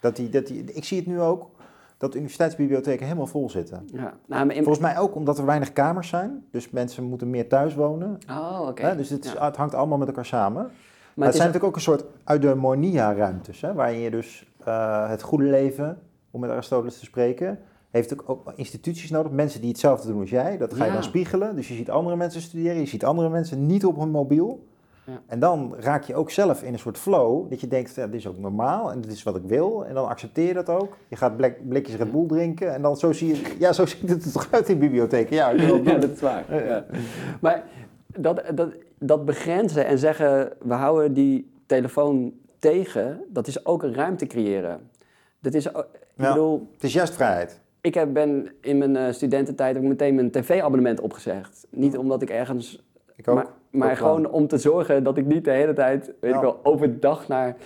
Dat die, dat die, ik zie het nu ook, dat universiteitsbibliotheken helemaal vol zitten. Ja. Nou, in- Volgens mij ook omdat er weinig kamers zijn. Dus mensen moeten meer thuis wonen. Oh, oké. Dus het, is- Ja. het hangt allemaal met elkaar samen. Maar, Maar het het zijn natuurlijk ook een soort eudaimonia-ruimtes. Hè? Waarin je dus eh, het goede leven, om met Aristoteles te spreken... heeft ook, ook instituties nodig. Mensen die hetzelfde doen als jij. Dat ga je Ja. dan spiegelen. Dus je ziet andere mensen studeren. Je ziet andere mensen niet op hun mobiel. Ja. En dan raak je ook zelf in een soort flow. Dat je denkt, ja, dit is ook normaal. En dit is wat ik wil. En dan accepteer je dat ook. Je gaat blik, blikjes Red Bull drinken. En dan zo zie je... Ja, zo [LAUGHS] ziet het er toch uit in bibliotheken. Ja, [LAUGHS] ja, dat is waar. Maar dat, dat, dat begrenzen en zeggen, we houden die telefoon tegen, dat is ook een ruimte creëren. Dat is, ik Ja. bedoel, Het is juist vrijheid. Ik heb, ben in mijn eh, studententijd ook meteen mijn tv-abonnement opgezegd. Niet omdat ik ergens, Ik ook. maar, maar Ook gewoon om te zorgen dat ik niet de hele tijd, weet ik wel, overdag naar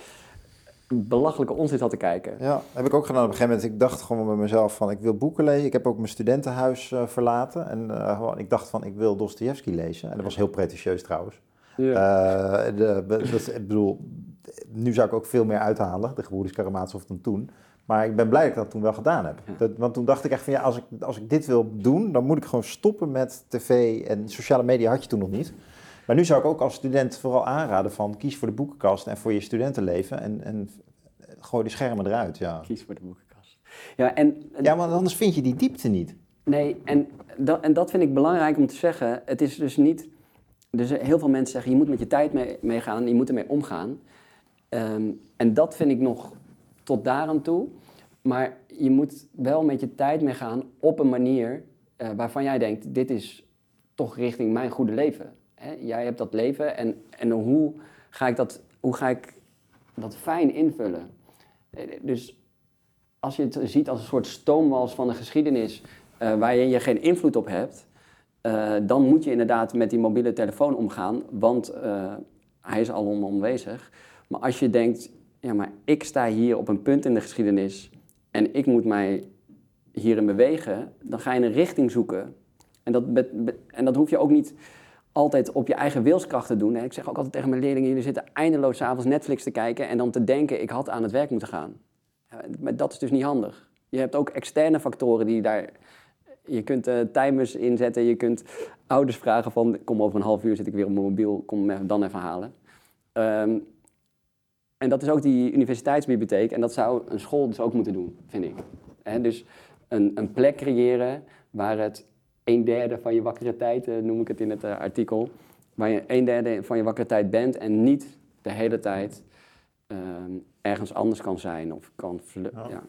belachelijke onzin had te kijken. Ja, dat heb ik ook gedaan op een gegeven moment. Ik dacht gewoon bij mezelf van, ik wil boeken lezen. Ik heb ook mijn studentenhuis eh, verlaten. En eh, gewoon, ik dacht van, ik wil Dostoevsky lezen. En dat was heel pretentieus trouwens. Ja. De, dat, ik bedoel, nu zou ik ook veel meer uithalen, de gebroeders Karamazov, dan toen. Maar ik ben blij dat ik dat toen wel gedaan heb. Ja. Dat, want toen dacht ik echt van, ja, als ik, als ik dit wil doen, dan moet ik gewoon stoppen met tv. En sociale media had je toen nog niet. Maar nu zou ik ook als student vooral aanraden van, kies voor de boekenkast en voor je studentenleven. En, en gooi de schermen eruit, ja. Kies voor de boekenkast. Ja, en Ja, maar anders vind je die diepte niet. Nee, en dat, en dat vind ik belangrijk om te zeggen. Het is dus niet. dus heel veel mensen zeggen, je moet met je tijd mee- meegaan, je moet ermee omgaan. Ehm, en dat vind ik nog tot daar aan toe. Maar je moet wel met je tijd meegaan op een manier eh, waarvan jij denkt, dit is toch richting mijn goede leven. Hè? Jij hebt dat leven en, en hoe, ga ik dat, hoe ga ik dat fijn invullen? Eh, Dus als je het ziet als een soort stoomwals van de geschiedenis eh, waar je, je geen invloed op hebt, dan moet je inderdaad met die mobiele telefoon omgaan, want hij is alom aanwezig. Maar als je denkt, ja, maar ik sta hier op een punt in de geschiedenis en ik moet mij hierin bewegen, dan ga je een richting zoeken. En dat, en dat hoef je ook niet altijd op je eigen wilskracht te doen. Ik zeg ook altijd tegen mijn leerlingen, jullie zitten eindeloos avonds Netflix te kijken en dan te denken, ik had aan het werk moeten gaan. Maar dat is dus niet handig. Je hebt ook externe factoren die daar... Je kunt eh, timers inzetten, je kunt ouders vragen van... kom over een half uur zit ik weer op mijn mobiel, kom dan even halen. Ehm, en dat is ook die universiteitsbibliotheek. En dat zou een school dus ook moeten doen, vind ik. Dus een, een plek creëren waar het een derde van je wakkere tijd, eh, noem ik het in het eh, artikel... waar je een derde van je wakkere tijd bent en niet de hele tijd ehm, ergens anders kan zijn of kan... ja.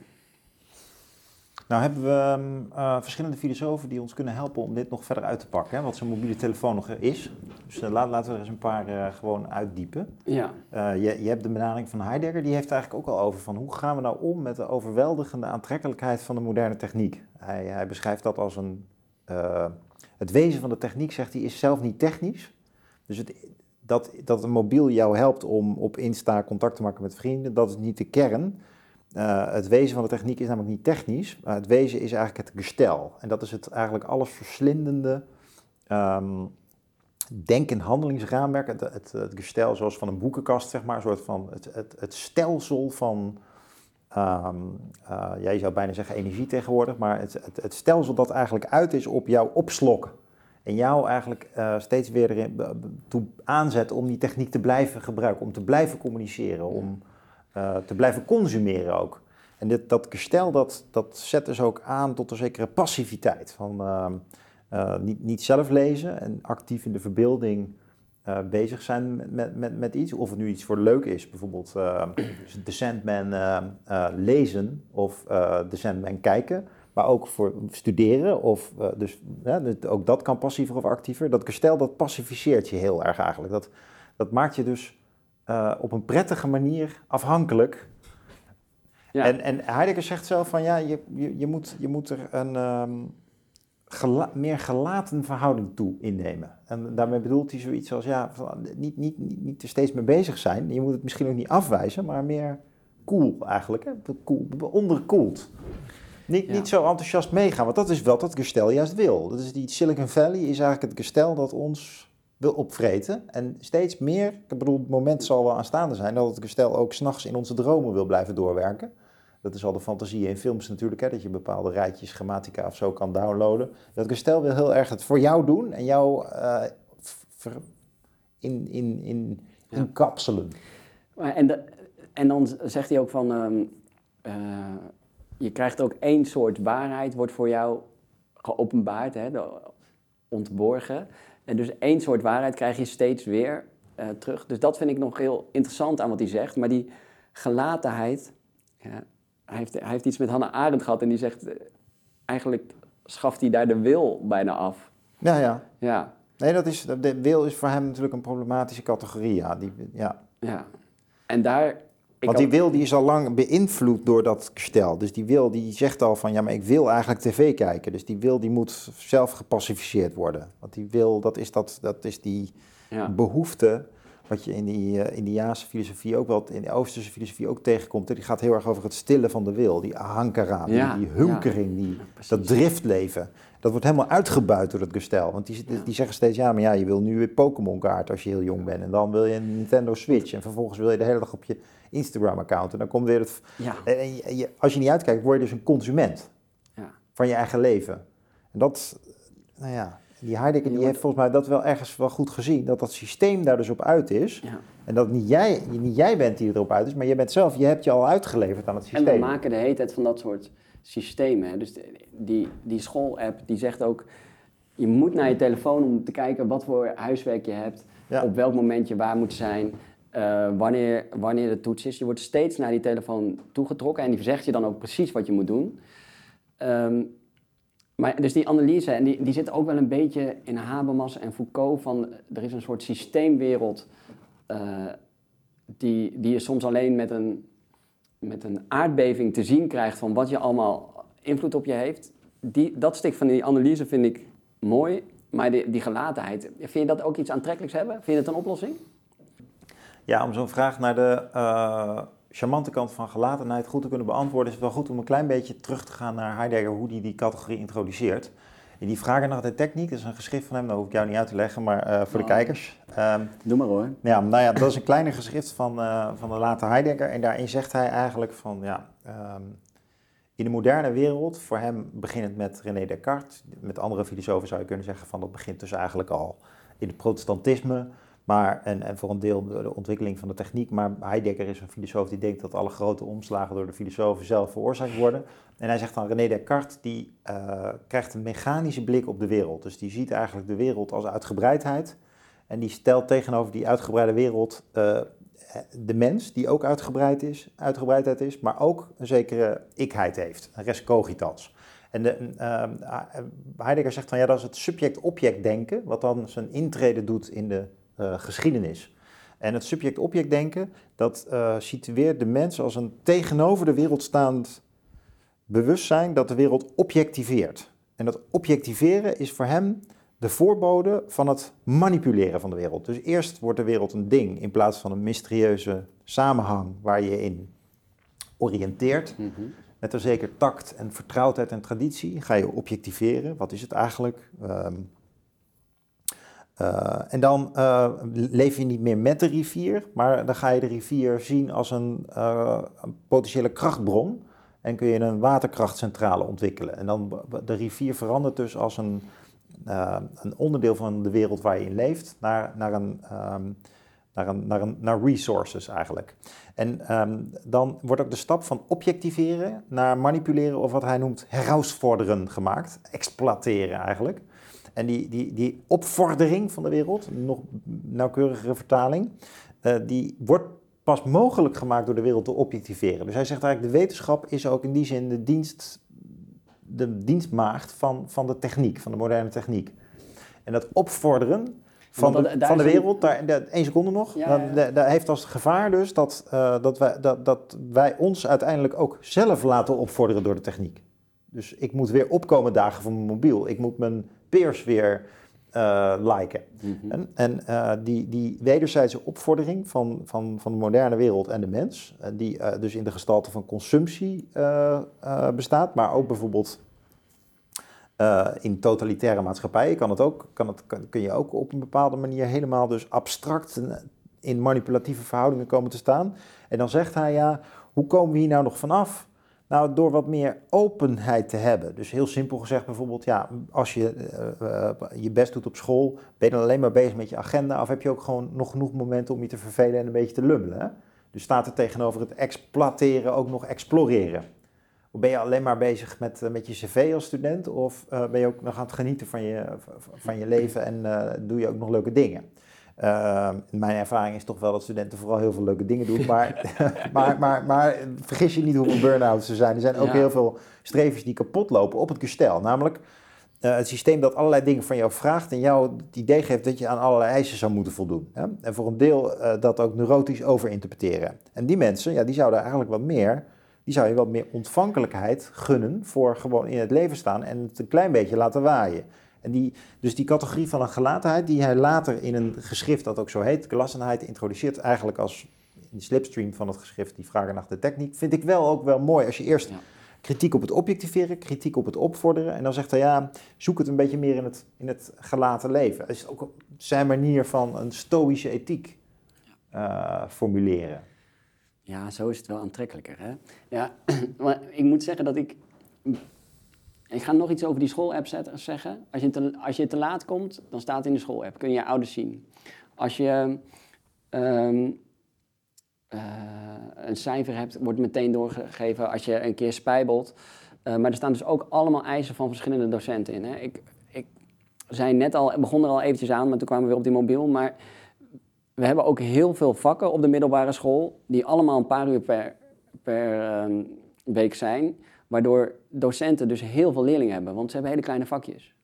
Nou hebben we ehm, eh, verschillende filosofen die ons kunnen helpen om dit nog verder uit te pakken, hè, wat zo'n mobiele telefoon nog is. Dus eh, laten we er eens een paar eh, gewoon uitdiepen. Ja, je, je hebt de benadering van Heidegger, die heeft eigenlijk ook al over van hoe gaan we nou om met de overweldigende aantrekkelijkheid van de moderne techniek. Hij, hij beschrijft dat als een, het wezen van de techniek, zegt hij, is zelf niet technisch. Dus het, dat, dat een mobiel jou helpt om op Insta contact te maken met vrienden, dat is niet de kern. Eh, het wezen van de techniek is namelijk niet technisch, maar het wezen is eigenlijk het gestel. En dat is het eigenlijk alles verslindende ehm, denk- en handelingsraamwerk. Het, het, gestel zoals van een boekenkast, zeg maar, een soort van het, het, stelsel van, eh, ja, je zou bijna zeggen energie tegenwoordig, maar het, het, stelsel dat eigenlijk uit is op jouw opslokken. En jou eigenlijk eh, steeds weer erin toe aanzet om die techniek te blijven gebruiken, om te blijven communiceren, om eh, te blijven consumeren ook. En dit, dat gestel dat, dat zet dus ook aan tot een zekere passiviteit. Van, ehm, eh, niet, niet zelf lezen en actief in de verbeelding eh, bezig zijn met, met, met, iets. Of het nu iets voor leuk is, bijvoorbeeld eh The Sandman eh, eh, lezen of The Sandman kijken. Maar ook voor studeren. Of, dus ook dat kan passiever of actiever. Dat gestel dat pacificeert je heel erg eigenlijk. Dat, dat maakt je dus eh, op een prettige manier afhankelijk ja. en, en Heidegger zegt zelf van ja, je, je, je, moet, je moet er een ehm, gela- meer gelaten verhouding toe innemen. En daarmee bedoelt hij zoiets als ja, niet, niet, niet, niet er steeds mee bezig zijn. Je moet het misschien ook niet afwijzen, maar meer cool eigenlijk. Hè? Cool, onderkoeld. Niet, Ja. niet zo enthousiast meegaan, want dat is wat dat gestel juist wil. Dat is die Silicon Valley is eigenlijk het gestel dat ons wil opvreten. En steeds meer, ik bedoel, het moment zal wel aanstaande zijn dat het gestel ook s'nachts in onze dromen wil blijven doorwerken. Dat is al de fantasie in films natuurlijk, hè, dat je bepaalde rijtjes grammatica of zo kan downloaden. Dat gestel wil heel erg het voor jou doen en jou ver- in, in, in, Ja. inkapselen. Maar En, de- en dan zegt hij ook van, ehm, eh, je krijgt ook één soort waarheid, wordt voor jou geopenbaard, hè, ontborgen. En dus één soort waarheid krijg je steeds weer eh, terug. Dus dat vind ik nog heel interessant aan wat hij zegt. Maar die gelatenheid, ja, hij, heeft, hij heeft iets met Hannah Arendt gehad en die zegt, eh, eigenlijk schaft hij daar de wil bijna af. Ja, ja. Ja, Nee, dat is, de wil is voor hem natuurlijk een problematische categorie. Ja, die, ja. ja. En daar... Want die wil die is al lang beïnvloed door dat gestel. Dus die wil die zegt al van ja, maar ik wil eigenlijk tv kijken. Dus die wil die moet zelf gepacificeerd worden. Want die wil, dat is, dat, dat is die ja. behoefte wat je in die eh, Indiaanse filosofie ook wel, in de Oosterse filosofie ook tegenkomt. hè. Die gaat heel erg over het stillen van de wil. Die ahankara, die- Ja, die, hunkering, die, dat driftleven. Dat wordt helemaal uitgebuit door het gestel. Want die, zeggen steeds, ja, maar ja, je wil nu weer Pokémon kaart als je heel jong bent. En dan wil je een Nintendo Switch. En vervolgens wil je de hele dag op je Instagram-account. En dan komt weer het... En je- je- als je niet uitkijkt, word je dus een consument ja. van je eigen leven. En dat, nou ja, die Heidegger die heeft volgens mij dat wel ergens wel goed gezien. Dat dat systeem daar dus op uit is. ja. En dat niet jij, niet jij bent die erop uit is, maar je bent zelf, je hebt je al uitgeleverd aan het En systeem. we maken de hele tijd van dat soort systemen. hè. Dus die, die school-app die zegt ook... je moet naar je telefoon om te kijken wat voor huiswerk je hebt, Ja. op welk moment je waar moet zijn, eh, wanneer, wanneer de toets is. Je wordt steeds naar die telefoon toegetrokken en die zegt je dan ook precies wat je moet doen. Ehm, maar dus die analyse, en die, die zit ook wel een beetje in Habermas en Foucault van er is een soort systeemwereld eh, die, die je soms alleen met een, met een aardbeving te zien krijgt van wat je allemaal invloed op je heeft. Die, dat stuk van die analyse vind ik mooi, maar die, die gelatenheid, vind je dat ook iets aantrekkelijks hebben? Vind je het een oplossing? Ja, om zo'n vraag naar de eh, charmante kant van gelatenheid goed te kunnen beantwoorden, is het wel goed om een klein beetje terug te gaan naar Heidegger, hoe hij die categorie introduceert. In die vragen naar de techniek, dat is een geschrift van hem, dat hoef ik jou niet uit te leggen, maar eh, voor de Oh. kijkers. Ehm, Doe maar hoor. ja, nou ja, dat is een kleiner geschrift van, eh, van de late Heidegger. En daarin zegt hij eigenlijk van, ja, ehm, in de moderne wereld, voor hem beginnend met René Descartes, met andere filosofen zou je kunnen zeggen van dat begint dus eigenlijk al in het protestantisme, maar, en, en voor een deel de ontwikkeling van de techniek. Maar Heidegger is een filosoof die denkt dat alle grote omslagen door de filosofen zelf veroorzaakt worden. En hij zegt dan, René Descartes, die eh, krijgt een mechanische blik op de wereld. Dus die ziet eigenlijk de wereld als uitgebreidheid. En die stelt tegenover die uitgebreide wereld eh, de mens, die ook uitgebreid is, uitgebreidheid is, maar ook een zekere ikheid heeft, een res cogitans. En de, eh, Heidegger zegt van ja, dat is het subject-object denken, wat dan zijn intrede doet in de geschiedenis. En het subject-object denken, dat eh, situeert de mens als een tegenover de wereld staand bewustzijn dat de wereld objectiveert. En dat objectiveren is voor hem de voorbode van het manipuleren van de wereld. Dus eerst wordt de wereld een ding in plaats van een mysterieuze samenhang waar je in oriënteert. Met een zeker tact en vertrouwdheid en traditie ga je objectiveren. Wat is het eigenlijk? Ehm, eh, en dan eh, leef je niet meer met de rivier, maar dan ga je de rivier zien als een, eh, een potentiële krachtbron. En kun je een waterkrachtcentrale ontwikkelen. En dan de rivier verandert dus als een, een onderdeel van de wereld waar je in leeft, naar, naar, een, ehm, naar, een, naar resources eigenlijk. En ehm, dan wordt ook de stap van objectiveren naar manipuleren of wat hij noemt herausvorderen gemaakt. Exploiteren eigenlijk. En die, die, die opvordering van de wereld, nog nauwkeurigere vertaling, eh, die wordt pas mogelijk gemaakt door de wereld te objectiveren. Dus hij zegt eigenlijk, de wetenschap is ook in die zin de, dienst, de dienstmaagd van, van de techniek, van de moderne techniek. En dat opvorderen van de, dat- van de wereld, daar, daar- één seconde nog, Ja, dan- ja, ja. da- daar heeft als gevaar dus dat, eh, dat, wij, dat, dat wij ons uiteindelijk ook zelf laten opvorderen door de techniek. Dus ik moet weer opkomen dagen van mijn mobiel. Ik moet mijn peers weer eh, liken. Mhm. En, en eh, die, die wederzijdse opvordering van, van, van de moderne wereld en de mens, eh, die dus in de gestalte van consumptie bestaat, maar ook bijvoorbeeld in totalitaire maatschappijen kan het ook, kan het, kan, kun je ook op een bepaalde manier helemaal dus abstract in manipulatieve verhoudingen komen te staan. En dan zegt hij ja, hoe komen we hier nou nog vanaf? Nou, door wat meer openheid te hebben. Dus heel simpel gezegd bijvoorbeeld, ja, als je eh, eh, je best doet op school, ben je dan alleen maar bezig met je agenda of heb je ook gewoon nog genoeg momenten om je te vervelen en een beetje te lummelen? Dus staat er tegenover het exploiteren ook nog exploreren. Of ben je alleen maar bezig met, eh, met je cv als student of ben je ook nog aan het genieten van je, van je leven en doe je ook nog leuke dingen? Uh, mijn ervaring is toch wel dat studenten vooral heel veel leuke dingen doen. Maar, [LAUGHS] maar, maar, maar vergis je niet hoeveel burn-outs er zijn. Er zijn ook Ja. heel veel strevers die kapot lopen op het gestel. Namelijk uh, het systeem dat allerlei dingen van jou vraagt en jou het idee geeft dat je aan allerlei eisen zou moeten voldoen. Hè? En voor een deel uh, dat ook neurotisch overinterpreteren. En die mensen, ja, die zouden eigenlijk wat meer, die zou je wat meer ontvankelijkheid gunnen voor gewoon in het leven staan en het een klein beetje laten waaien. En die, dus die categorie van een gelatenheid, die hij later in een geschrift dat ook zo heet, gelassenheid, introduceert eigenlijk als in de slipstream van het geschrift, die vragen naar de techniek, vind ik wel ook wel mooi. Als je eerst Ja. kritiek op het objectiveren, kritiek op het opvorderen, en dan zegt hij ja, zoek het een beetje meer in het, in het gelaten leven. Dat is ook zijn manier van een stoïsche ethiek uh, formuleren. Ja, zo is het wel aantrekkelijker. Hè? Ja, [CLEARS THROAT] maar ik moet zeggen dat ik. Ik ga nog iets over die schoolapp zeggen. Als je, te, als je te laat komt, dan staat het in de schoolapp. Kun je je ouders zien. Als je um, uh, een cijfer hebt, wordt meteen doorgegeven. Als je een keer spijbelt. Uh, maar er staan dus ook allemaal eisen van verschillende docenten in. Hè? Ik, ik, zijn net al, begon er al eventjes aan, maar toen kwamen we weer op die mobiel. Maar we hebben ook heel veel vakken op de middelbare school, die allemaal een paar uur per, per ehm, week zijn. Waardoor docenten dus heel veel leerlingen hebben, want ze hebben hele kleine vakjes.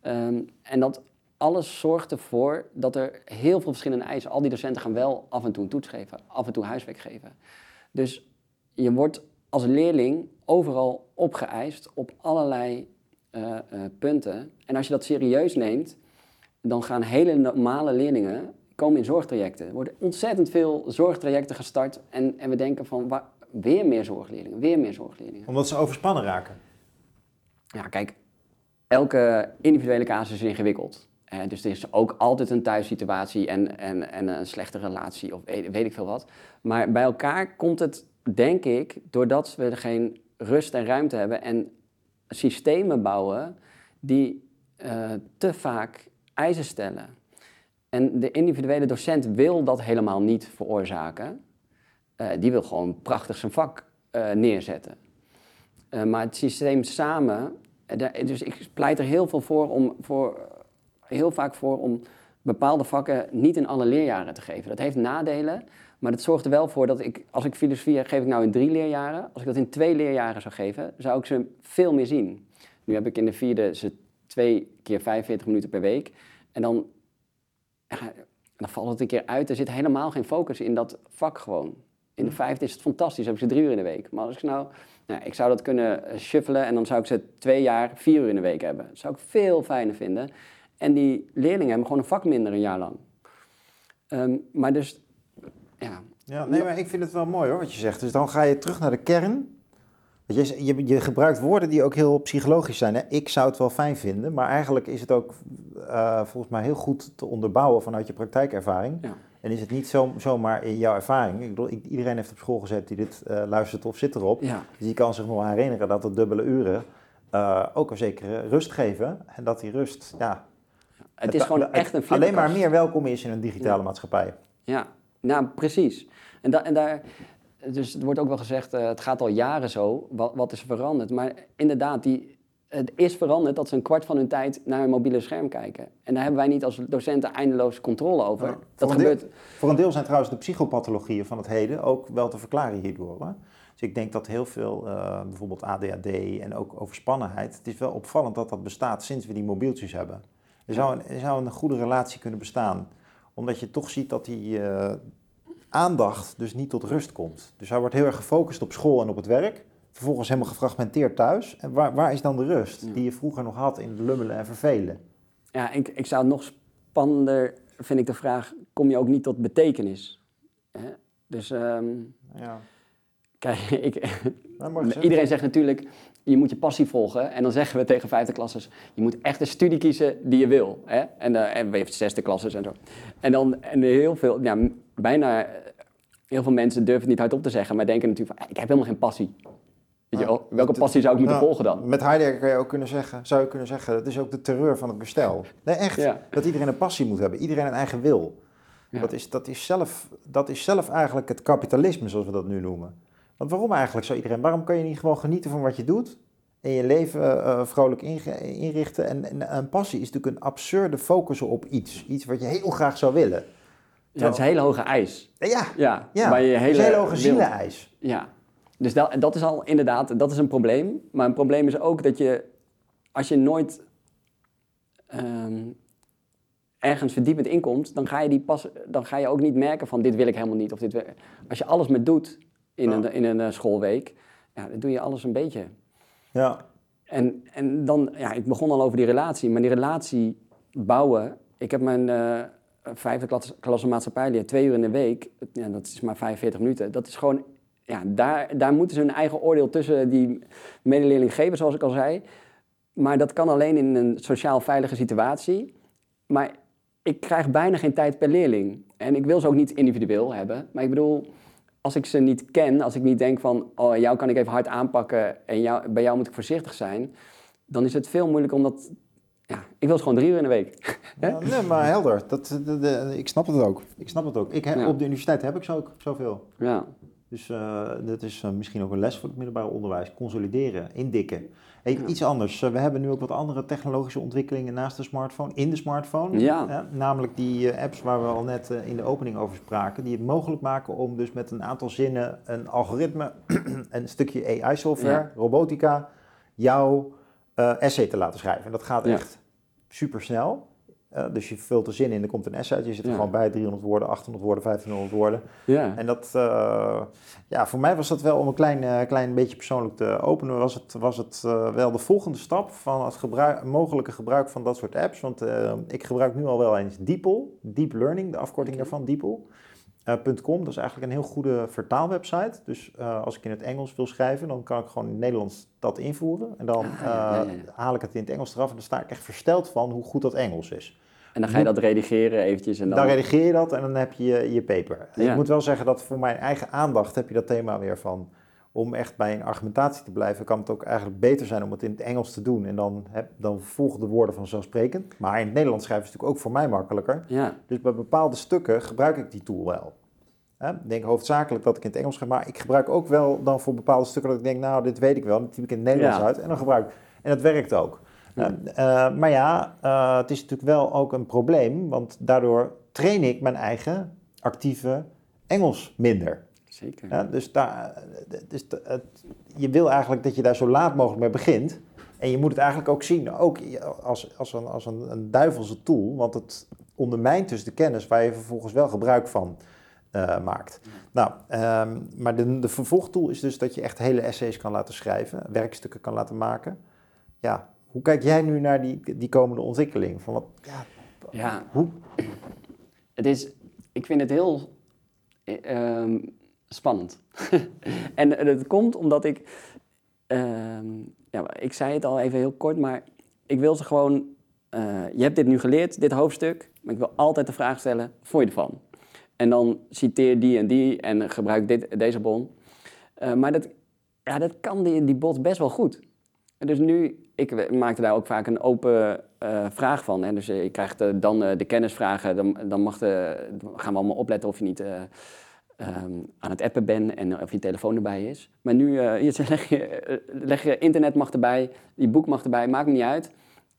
Ehm, en dat alles zorgt ervoor dat er heel veel verschillende eisen. Al die docenten gaan wel af en toe een toets geven, af en toe huiswerk geven. Dus je wordt als leerling overal opgeëist op allerlei uh, punten. En als je dat serieus neemt, dan gaan hele normale leerlingen komen in zorgtrajecten. Er worden ontzettend veel zorgtrajecten gestart en, en we denken van waar, weer meer zorgleerlingen, weer meer zorgleerlingen. Omdat ze overspannen raken? Ja, kijk, elke individuele casus is ingewikkeld. Uh, dus er is ook altijd een thuissituatie en, en, en een slechte relatie of weet, ik veel wat. Maar bij elkaar komt het, denk ik, doordat we geen rust en ruimte hebben en systemen bouwen die uh, te vaak eisen stellen. En de individuele docent wil dat helemaal niet veroorzaken. Uh, die wil gewoon prachtig zijn vak uh, neerzetten. maar het systeem samen, dus ik pleit er heel veel voor om, voor, heel vaak voor om bepaalde vakken niet in alle leerjaren te geven. Dat heeft nadelen, maar dat zorgt er wel voor dat ik, als ik filosofie geef ik nou in drie leerjaren, als ik dat in twee leerjaren zou geven, zou ik ze veel meer zien. Nu heb ik in de vierde ze twee keer 45 minuten per week. En dan, dan valt het een keer uit. Er zit helemaal geen focus in dat vak gewoon. In de vijfde is het fantastisch, heb ik ze drie uur in de week. Maar als ik nou, nou, ik zou dat kunnen eh, shuffelen en dan zou ik ze twee jaar vier uur in de week hebben. Dat zou ik veel fijner vinden. En die leerlingen hebben gewoon een vak minder een jaar lang. Um, maar dus, ja. Ja, nee, maar ik vind het wel mooi hoor, wat je zegt. Dus dan ga je terug naar de kern. Je, je, je gebruikt woorden die ook heel psychologisch zijn. Hè? Ik zou het wel fijn vinden, maar eigenlijk is het ook uh, volgens mij heel goed te onderbouwen vanuit je praktijkervaring. Ja. En is het niet zo, zomaar in jouw ervaring. Ik bedoel, iedereen heeft op school gezet die dit uh, luistert of zit erop. Ja. Dus die kan zich nog herinneren dat de dubbele uren uh, ook een zekere rust geven. En dat die rust, ja... Het, is gewoon echt een Alleen maar meer welkom is in een digitale ja. maatschappij. Ja, nou precies. En, da en daar dus er wordt ook wel gezegd, uh, het gaat al jaren zo, wat, wat is veranderd? Maar inderdaad, die, het is veranderd dat ze een kwart van hun tijd naar een mobiele scherm kijken. En daar hebben wij niet als docenten eindeloos controle over. Ja, dat voor, gebeurt... een deel, voor een deel zijn trouwens de psychopathologieën van het heden ook wel te verklaren hierdoor. Hè? Dus ik denk dat heel veel, uh, bijvoorbeeld ADHD en ook overspannenheid, het is wel opvallend dat dat bestaat sinds we die mobieltjes hebben. Er zou een, er zou een goede relatie kunnen bestaan, omdat je toch ziet dat die, uh, aandacht dus niet tot rust komt. Dus hij wordt heel erg gefocust op school en op het werk. Vervolgens helemaal gefragmenteerd thuis. En waar, waar is dan de rust die je vroeger nog had in lummelen en vervelen? Ja, ik, ik zou het nog spannender, vind ik de vraag, kom je ook niet tot betekenis? Hè? Dus um, ja. kijk, [LAUGHS] ik, iedereen zegt natuurlijk, je moet je passie volgen. En dan zeggen we tegen vijfde klassers, je moet echt een studie kiezen die je wil. Hè? En, uh, en we hebben zesde klassers en zo. En dan en heel veel, ja, bijna heel veel mensen durven het niet hardop te zeggen, maar denken natuurlijk van, ik heb helemaal geen passie. Weet je, welke passie zou ik moeten volgen dan? Met Heidegger kan je ook kunnen zeggen, zou je kunnen zeggen, dat is ook de terreur van het bestel. Nee, echt. Dat iedereen een passie moet hebben, iedereen een eigen wil. Dat, is, dat, is zelf, dat is zelf eigenlijk het kapitalisme, zoals we dat nu noemen. Want waarom eigenlijk zou iedereen? Waarom kan je niet gewoon genieten van wat je doet en je leven uh, vrolijk inrichten? En, en, een passie is natuurlijk een absurde focus op iets. Iets wat je heel graag zou willen. Ja, het is een hele hoge eis. Ja, ja, ja. je hele hoge zieleneis. Ja, dus dat, dat is al inderdaad, dat is een probleem. Maar een probleem is ook dat je, als je nooit um, ergens verdiepend inkomt, dan ga, je die pas, dan ga je ook niet merken van dit wil ik helemaal niet. Of dit wil, als je alles met doet in, een, in een eh, schoolweek, ja, dan doe je alles een beetje. Ja. En, en dan, ja, ik begon al over die relatie, maar die relatie bouwen. Ik heb mijn... Uh, vijfde klasse, klasse maatschappijleer, twee uur in de week, ja, dat is maar 45 minuten. Dat is gewoon, ja, daar, daar moeten ze hun eigen oordeel tussen die medeleerling geven, zoals ik al zei. Maar dat kan alleen in een sociaal veilige situatie. Maar ik krijg bijna geen tijd per leerling. En ik wil ze ook niet individueel hebben. Maar ik bedoel, als ik ze niet ken, als ik niet denk van, oh, jou kan ik even hard aanpakken en jou, bij jou moet ik voorzichtig zijn, dan is het veel moeilijker om dat ja, ik wil het gewoon drie uur in de week. [LAUGHS] Ja, nee, maar helder. Dat, ik snap het ook. Ik snap het ook. Ik heb, Op de universiteit heb ik zo, zoveel. Ja. Dus uh, dat is uh, misschien ook een les voor het middelbare onderwijs. Consolideren, indikken. Hey, Ja. Iets anders. Uh, we hebben nu ook wat andere technologische ontwikkelingen naast de smartphone, in de smartphone. Ja. Namelijk die eh, apps waar we al net eh, in de opening over spraken. Die het mogelijk maken om dus met een aantal zinnen een algoritme, [CLEARS THROAT] een stukje AI-software, Ja. robotica, jouw eh, essay te laten schrijven. En dat gaat echt super snel. Dus je vult de zin in, er komt een essay uit. Je zit er Ja. gewoon bij, 300 woorden, 800 woorden, 1500 woorden. Ja. En dat, eh, ja, voor mij was dat wel om een klein, eh, klein beetje persoonlijk te openen, was het, was het eh, wel de volgende stap van het gebruik, mogelijke gebruik van dat soort apps. Want eh, ik gebruik nu al wel eens DeepL, Deep Learning, de afkorting daarvan, DeepL. eh, .com, dat is eigenlijk een heel goede vertaalwebsite. Dus eh, als ik in het Engels wil schrijven, dan kan ik gewoon in het Nederlands dat invoeren. En dan Ah, eh, ja. haal ik het in het Engels eraf en dan sta ik echt versteld van hoe goed dat Engels is. En dan ga je dat redigeren eventjes en dan... Dan redigeer je dat en dan heb je je, je paper. Ja. Ik moet wel zeggen dat voor mijn eigen aandacht heb je dat thema weer van... om echt bij een argumentatie te blijven, kan het ook eigenlijk beter zijn om het in het Engels te doen. En dan, heb, dan volgen de woorden vanzelfsprekend. Maar in het Nederlands schrijven is natuurlijk ook voor mij makkelijker. Ja, Dus bij bepaalde stukken gebruik ik die tool wel. Ik denk hoofdzakelijk dat ik in het Engels ga, maar ik gebruik ook wel dan voor bepaalde stukken dat ik denk, nou, dit weet ik wel, dat typ ik in het Nederlands Ja. uit en dan gebruik ik. En dat werkt ook. Eh, eh, maar ja, eh, het is natuurlijk wel ook een probleem, want daardoor train ik mijn eigen actieve Engels minder. zeker. Dus daar, dus het, je wil eigenlijk dat je daar zo laat mogelijk mee begint. En je moet het eigenlijk ook zien, ook als, als, een, als een, een duivelse tool. Want het ondermijnt dus de kennis waar je vervolgens wel gebruik van maakt. Nou, ehm, maar de, de vervolgtool is dus dat je echt hele essays kan laten schrijven. Werkstukken kan laten maken. Ja, hoe kijk jij nu naar die, die komende ontwikkeling? Van wat, ja, Ja, hoe, het is... Ik vind het heel eh, ehm, spannend. [LAUGHS] en dat komt omdat ik... ehm, ja, ik zei het al even heel kort, maar ik wil ze gewoon... eh, je hebt dit nu geleerd, dit hoofdstuk, maar ik wil altijd de vraag stellen, vond je ervan? En dan citeer die en die en gebruik dit, deze bon. Eh, maar dat, ja, dat kan die, die bot best wel goed. En Dus nu, ik maakte daar ook vaak een open eh, vraag van. Hè. Dus je krijgt eh, dan eh, de kennisvragen, dan, dan mag de, dan gaan we allemaal opletten of je niet eh, ehm, aan het appen bent en of je telefoon erbij is. Maar nu [LAUGHS] hier leg, je, leg je internet mag erbij, je boek mag erbij, maakt me niet uit.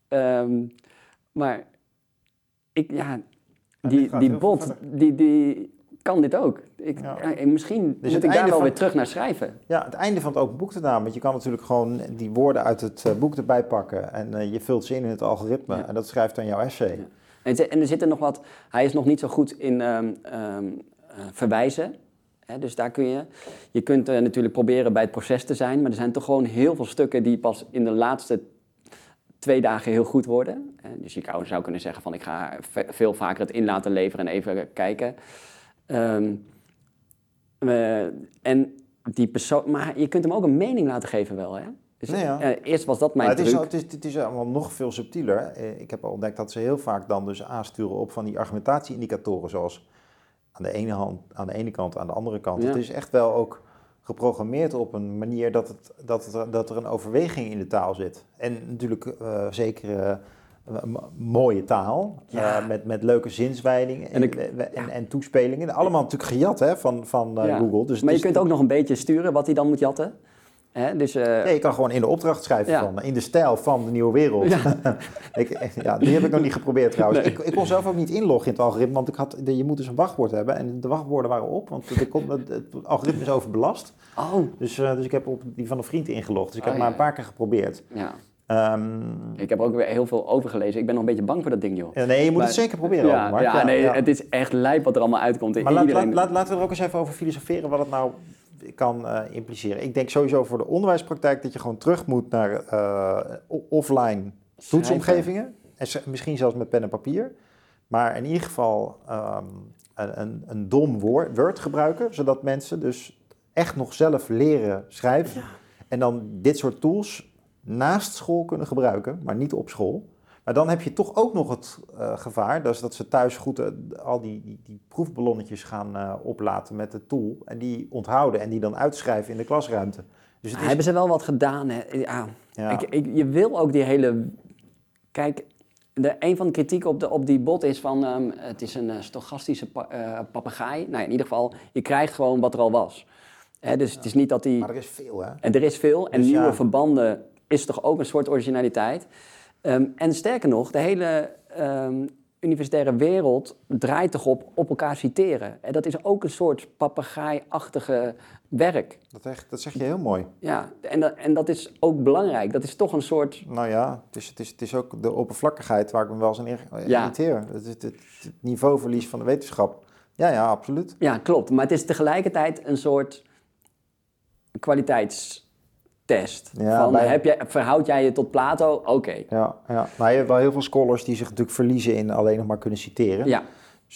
Ehm, maar ik, ja, die, die bot, die, die kan dit ook. Ik, Ja. ja, en misschien Dus moet ik daar wel van- weer terug naar schrijven. Ja, het einde van het open boek te naam. Want je kan natuurlijk gewoon die woorden uit het eh, boek erbij pakken. En eh, je vult ze in in het algoritme. Ja. En dat schrijft dan jouw essay. Ja. En, er zit er nog wat, hij is nog niet zo goed in ehm, ehm, eh, verwijzen. Hè, dus daar kun je, je kunt eh, natuurlijk proberen bij het proces te zijn, maar er zijn toch gewoon heel veel stukken die pas in de laatste twee dagen heel goed worden. Dus je zou, kunnen zeggen van ik ga ve- veel vaker het in laten leveren en even kijken. Ehm, eh, en die persoon, maar je kunt hem ook een mening laten geven wel, hè? Dus, Nee, ja. eh, eerst was dat mijn Maar het is, truc. het, is, het is allemaal nog veel subtieler. Eh, Ik heb al ontdekt dat ze heel vaak dan dus aansturen op van die argumentatie-indicatoren. Zoals aan de ene, hand, aan de ene kant, aan de andere kant. Ja. Het is echt wel ook geprogrammeerd op een manier dat, het, dat, het, dat er een overweging in de taal zit. En natuurlijk eh, zeker mooie taal. Ja. eh, met, met leuke zinswijdingen en, En ik- en, en, toespelingen. Allemaal natuurlijk gejat hè, van, van eh, Ja. Google. Dus, maar je dus- kunt ook nog een beetje sturen wat hij dan moet jatten. Hè? Dus, eh, Ja, je kan gewoon in de opdracht schrijven van in de stijl van de nieuwe wereld. Ja. [LAUGHS] ik, ja, die heb ik nog niet geprobeerd trouwens. Nee. Ik, ik kon zelf ook niet inloggen in het algoritme, want ik had, de- je moet dus een wachtwoord hebben en de wachtwoorden waren op, want het, het algoritme is overbelast. Oh, Dus, eh, dus ik heb op die van een vriend ingelogd. Dus ik Oh, heb maar ja. een paar keer geprobeerd. ja. Ehm, Ik heb ook weer heel veel overgelezen. Ik ben nog een beetje bang voor dat ding, joh. ja, nee, je moet Maar- het zeker proberen. ja, ook, ja, nee, het is echt lijp wat er allemaal uitkomt. Maar laat, Iedereen... laat, laat- laten we er ook eens even over filosoferen wat het nou kan eh, impliceren. Ik denk sowieso voor de onderwijspraktijk dat je gewoon terug moet naar eh, offline toetsomgevingen. En misschien zelfs met pen en papier. Maar in ieder geval ehm, een, een, een dom woord, Word gebruiken, zodat mensen dus echt nog zelf leren schrijven. En dan dit soort tools naast school kunnen gebruiken, maar niet op school. Maar dan heb je toch ook nog het eh, gevaar dus dat ze thuis goed eh, al die, die, die proefballonnetjes gaan eh, oplaten met de tool. En die onthouden en die dan uitschrijven in de klasruimte. Dus het is, Hebben ze wel wat gedaan, hè? Ja. ja, Ik, ik, je wil ook die hele... Kijk, de, een van de kritieken op, de, op die bot is van... ehm, het is een stochastische pa, papegaai. Nou in ieder geval, je krijgt gewoon wat er al was. Hè, dus het is niet dat die... Maar er is veel, hè? En er is veel. En Dus nieuwe ja. verbanden is toch ook een soort originaliteit. Ehm, en sterker nog, de hele ehm, universitaire wereld draait toch op op elkaar citeren. En dat is ook een soort papegaai-achtige werk. Dat, echt, dat zeg je heel mooi. Ja, en, dat- en dat is ook belangrijk. Dat is toch een soort... Nou ja, het is, het is, het is ook de oppervlakkigheid waar ik me wel eens aan ir- Ja. irriteer. Het, is het, het niveauverlies van de wetenschap. Ja, ja, absoluut. Ja, klopt. Maar het is tegelijkertijd een soort Ja, van, bij- heb jij, verhoud jij je tot Plato? Oké. Ja, ja. Maar je hebt wel heel veel scholars die zich natuurlijk verliezen in alleen nog maar kunnen citeren. Ja,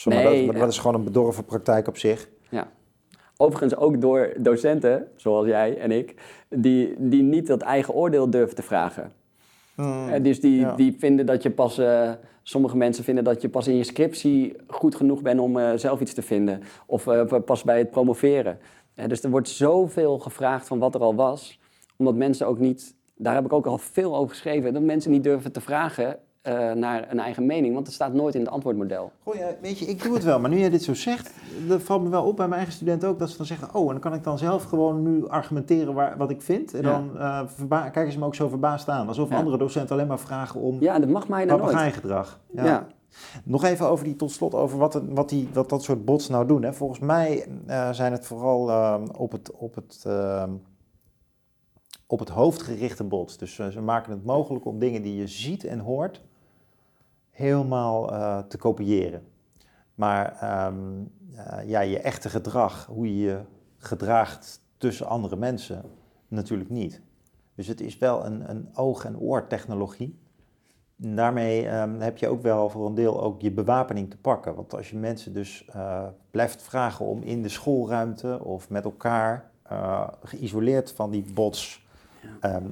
maar Nee, dat, maar ja. dat is gewoon een bedorven praktijk op zich. ja. Overigens ook door docenten, zoals jij en ik, die, die niet dat eigen oordeel durven te vragen. Eh, dus die, ja. die vinden dat je pas, eh, sommige mensen vinden dat je pas in je scriptie goed genoeg bent om eh, zelf iets te vinden. Of eh, pas bij het promoveren. Dus er wordt zoveel gevraagd van wat er al was, omdat mensen ook niet, daar heb ik ook al veel over geschreven, dat mensen niet durven te vragen eh, naar een eigen mening, want het staat nooit in het antwoordmodel. Goh, ja, weet je, ik doe het wel, maar nu jij dit zo zegt, dat valt me wel op bij mijn eigen studenten ook, dat ze dan zeggen, oh, en dan kan ik dan zelf gewoon nu argumenteren waar, wat ik vind. En Ja. dan verba- kijken ze me ook zo verbaasd aan, alsof Ja. andere docenten alleen maar vragen om Ja, dat mag mij dan nooit. papegaaigedrag. Ja. Ja. Nog even over die, tot slot, over wat, wat, die, wat dat soort bots nou doen. Hè. Volgens mij eh, zijn het vooral ehm, op, het, op, het, ehm, op het hoofd gerichte bots. Dus eh, ze maken het mogelijk om dingen die je ziet en hoort helemaal eh, te kopiëren. Maar ehm, eh, ja, je echte gedrag, hoe je je gedraagt tussen andere mensen, natuurlijk niet. Dus het is wel een, een oog- en oortechnologie. En daarmee ehm, heb je ook wel voor een deel ook je bewapening te pakken. Want als je mensen dus blijft vragen om in de schoolruimte of met elkaar geïsoleerd van die bots ehm,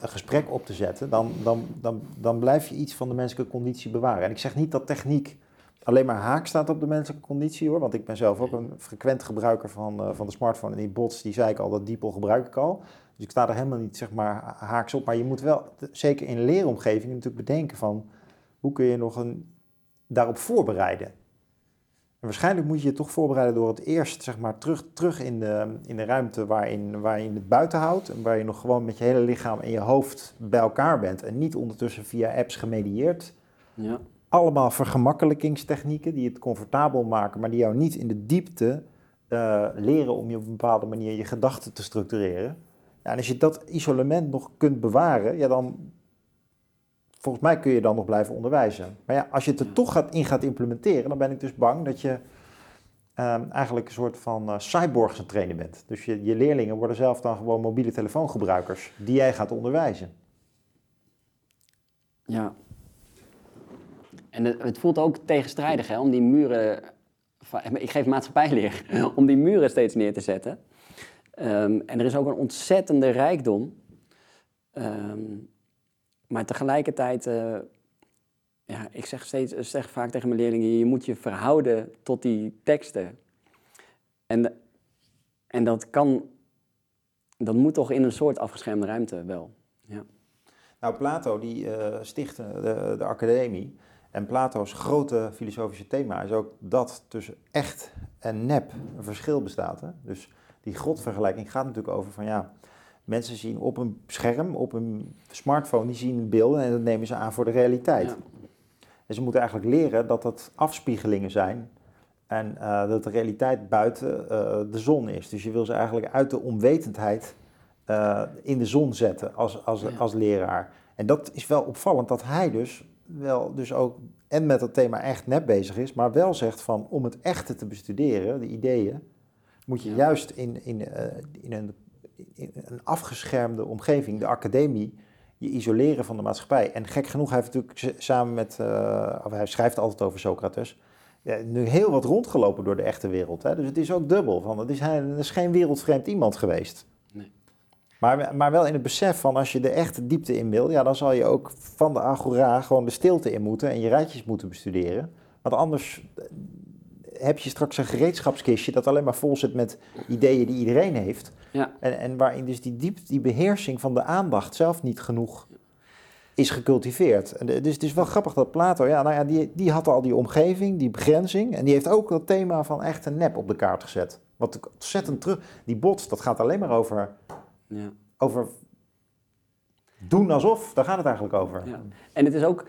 een gesprek op te zetten, dan, dan, dan, dan blijf je iets van de menselijke conditie bewaren. En ik zeg niet dat techniek alleen maar haak staat op de menselijke conditie hoor, want ik ben zelf ook een frequent gebruiker van, eh, van de smartphone en die bots, die zei ik al, dat diepel gebruik ik al. Dus ik sta er helemaal niet zeg maar ha- haaks op, maar je moet wel, zeker in een leeromgeving, natuurlijk bedenken van hoe kun je nog een, daarop voorbereiden. En waarschijnlijk moet je je toch voorbereiden door het eerst zeg maar, terug, terug in, de, in de ruimte waarin, waar je het buiten houdt. En waar je nog gewoon met je hele lichaam en je hoofd bij elkaar bent. En niet ondertussen via apps gemedieerd. Ja. Allemaal vergemakkelijkingstechnieken die het comfortabel maken, maar die jou niet in de diepte eh, leren om je op een bepaalde manier je gedachten te structureren. Ja, en als je dat isolement nog kunt bewaren, ja, dan volgens mij kun je dan nog blijven onderwijzen. Maar ja, als je het er toch gaat, in gaat implementeren, dan ben ik dus bang dat je ehm, eigenlijk een soort van eh cyborgs aan het trainen bent. Dus je, je leerlingen worden zelf dan gewoon mobiele telefoongebruikers die jij gaat onderwijzen. Ja. En het, het voelt ook tegenstrijdig hè, om die muren. Ik geef maatschappijleer. [LAUGHS] Om die muren steeds neer te zetten. Ehm, en er is ook een ontzettende rijkdom. Ehm, maar tegelijkertijd. eh, ja, ik zeg, steeds, ik zeg vaak tegen mijn leerlingen: je moet je verhouden tot die teksten. En, en dat kan. Dat moet toch in een soort afgeschermde ruimte wel. Ja. Nou, Plato die eh, stichtte de, de academie. En Plato's grote filosofische thema is ook dat tussen echt en nep een verschil bestaat. Hè? Dus die godvergelijking gaat natuurlijk over van ja, mensen zien op een scherm, op een smartphone, die zien beelden en dat nemen ze aan voor de realiteit. Ja. En ze moeten eigenlijk leren dat dat afspiegelingen zijn en eh, dat de realiteit buiten eh, de zon is. Dus je wil ze eigenlijk uit de onwetendheid eh, in de zon zetten als, als, Ja. als leraar. En dat is wel opvallend dat hij dus wel dus ook en met het thema echt nep bezig is, maar wel zegt van om het echte te bestuderen, de ideeën, moet je Ja. juist in, in, in, een, in een afgeschermde omgeving, de academie, je isoleren van de maatschappij. En gek genoeg, hij heeft natuurlijk samen met, eh, hij schrijft altijd over Socrates, ja, nu heel wat rondgelopen door de echte wereld. Hè? Dus het is ook dubbel. Van, het, is, hij het is geen wereldvreemd iemand geweest. Nee. Maar, maar wel in het besef van als je de echte diepte in wil, ja, dan zal je ook van de agora gewoon de stilte in moeten en je rijtjes moeten bestuderen. Want anders heb je straks een gereedschapskistje dat alleen maar vol zit met ideeën die iedereen heeft. Ja. En, en waarin dus die, diep, die beheersing van de aandacht zelf niet genoeg is gecultiveerd. En de- dus het is wel grappig dat Plato, ja, nou ja, die, die had al die omgeving, die begrenzing. En die heeft ook dat thema van echt en nep op de kaart gezet. Wat ontzettend terug. Die bots, dat gaat alleen maar over, Ja. over doen alsof. Daar gaat het eigenlijk over. Ja. En het is ook,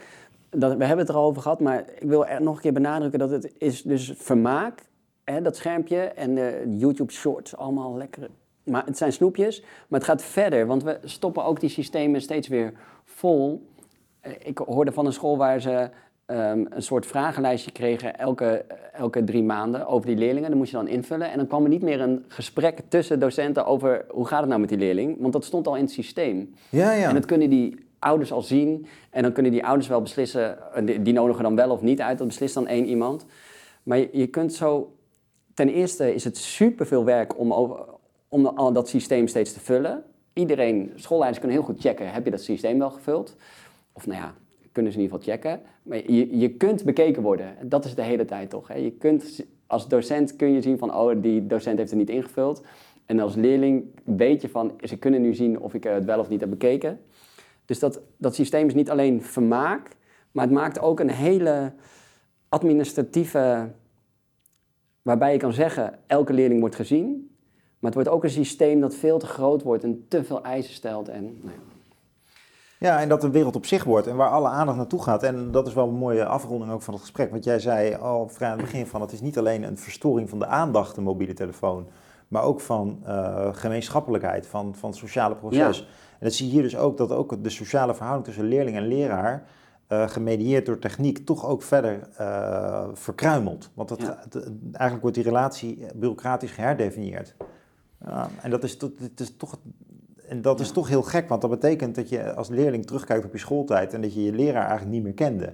dat, we hebben het erover gehad, maar ik wil er nog een keer benadrukken dat het is dus vermaak, hè, dat schermpje en de YouTube Shorts, allemaal lekker. Maar het zijn snoepjes, maar het gaat verder, want we stoppen ook die systemen steeds weer vol. Eh, Ik hoorde van een school waar ze ehm, een soort vragenlijstje kregen elke, elke drie maanden over die leerlingen. Dan moest je dan invullen en dan kwam er niet meer een gesprek tussen docenten over hoe gaat het nou met die leerling, want dat stond al in het systeem. Ja, ja. En dat kunnen die ouders al zien. En dan kunnen die ouders wel beslissen, eh, die, die nodigen dan wel of niet uit. Dat beslist dan één iemand. Maar je, kunt zo... Ten eerste is het superveel werk om, om al dat systeem steeds te vullen. Iedereen, schoolleiders kunnen heel goed checken, heb je dat systeem wel gevuld? Of nou ja, kunnen ze in ieder geval checken. Maar je, je kunt bekeken worden. Dat is de hele tijd toch. Hè? Je kunt, als docent kun je zien van, oh, die docent heeft het niet ingevuld. En als leerling weet je van, ze kunnen nu zien of ik het wel of niet heb bekeken. Dus dat, dat systeem is niet alleen vermaak, maar het maakt ook een hele administratieve, waarbij je kan zeggen, elke leerling wordt gezien. Maar het wordt ook een systeem dat veel te groot wordt en te veel eisen stelt. En, nou ja. Ja, en dat een wereld op zich wordt en waar alle aandacht naartoe gaat. En dat is wel een mooie afronding ook van het gesprek. Want jij zei al vrij aan het begin van het is niet alleen een verstoring van de aandacht, een mobiele telefoon. Maar ook van eh, gemeenschappelijkheid, van, van het sociale proces. Ja. En dat zie je hier dus ook, dat ook de sociale verhouding tussen leerling en leraar, eh, gemedieerd door techniek, toch ook verder eh, verkruimelt. Want Ja. het- eigenlijk wordt die relatie bureaucratisch geherdefinieerd. En dat is, is toch en dat is toch heel gek, want dat betekent dat je als leerling terugkijkt op je schooltijd en dat je je leraar eigenlijk niet meer kende.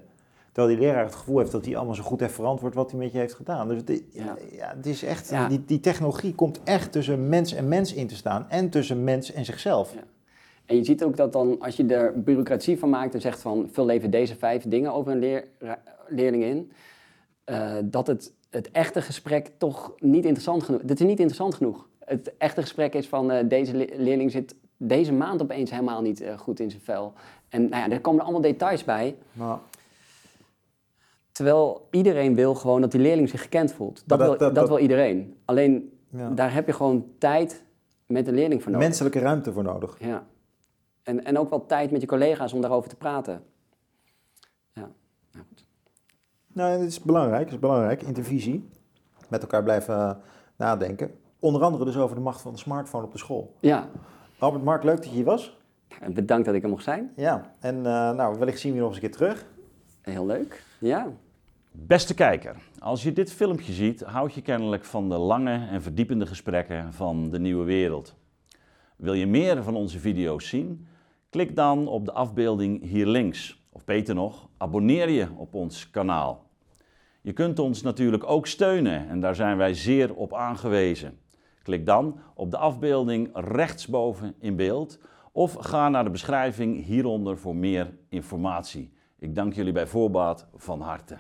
Terwijl die leraar het gevoel heeft dat hij allemaal zo goed heeft verantwoord wat hij met je heeft gedaan. Dus het, ja. Ja. het is echt, Ja. die, die technologie komt echt tussen mens en mens in te staan en tussen mens en zichzelf. En je ziet ook dat dan, als je er bureaucratie van maakt en zegt van, vul even deze vijf dingen over een leer, leerling in, eh, dat het, het echte gesprek toch niet interessant genoeg, dat is niet interessant genoeg. Het echte gesprek is van, eh, deze le- leerling zit deze maand opeens helemaal niet eh, goed in zijn vel. En nou ja, er komen allemaal details bij. Terwijl iedereen wil gewoon dat die leerling zich gekend voelt. Dat, dat- wil, dat- dat, dat- wil iedereen. Alleen ja. daar heb je gewoon tijd met de leerling voor nodig. Menselijke ruimte voor nodig. Ja. En, en ook wel tijd met je collega's om daarover te praten. Ja. Nou, goed. Nou, het is belangrijk, het is belangrijk, intervisie. Met elkaar blijven eh, nadenken. Onder andere dus over de macht van de smartphone op de school. ja. Albert Mark, leuk dat je hier was. En bedankt dat ik er mocht zijn. Ja, en eh, nou, wellicht zien we je nog eens een keer terug. Heel leuk. Ja. Beste kijker, als je dit filmpje ziet, houd je kennelijk van de lange en verdiepende gesprekken van de nieuwe wereld. Wil je meer van onze video's zien? Klik dan op de afbeelding hier links. Of beter nog, abonneer je op ons kanaal. Je kunt ons natuurlijk ook steunen en daar zijn wij zeer op aangewezen. Klik dan op de afbeelding rechtsboven in beeld of ga naar de beschrijving hieronder voor meer informatie. Ik dank jullie bij voorbaat van harte.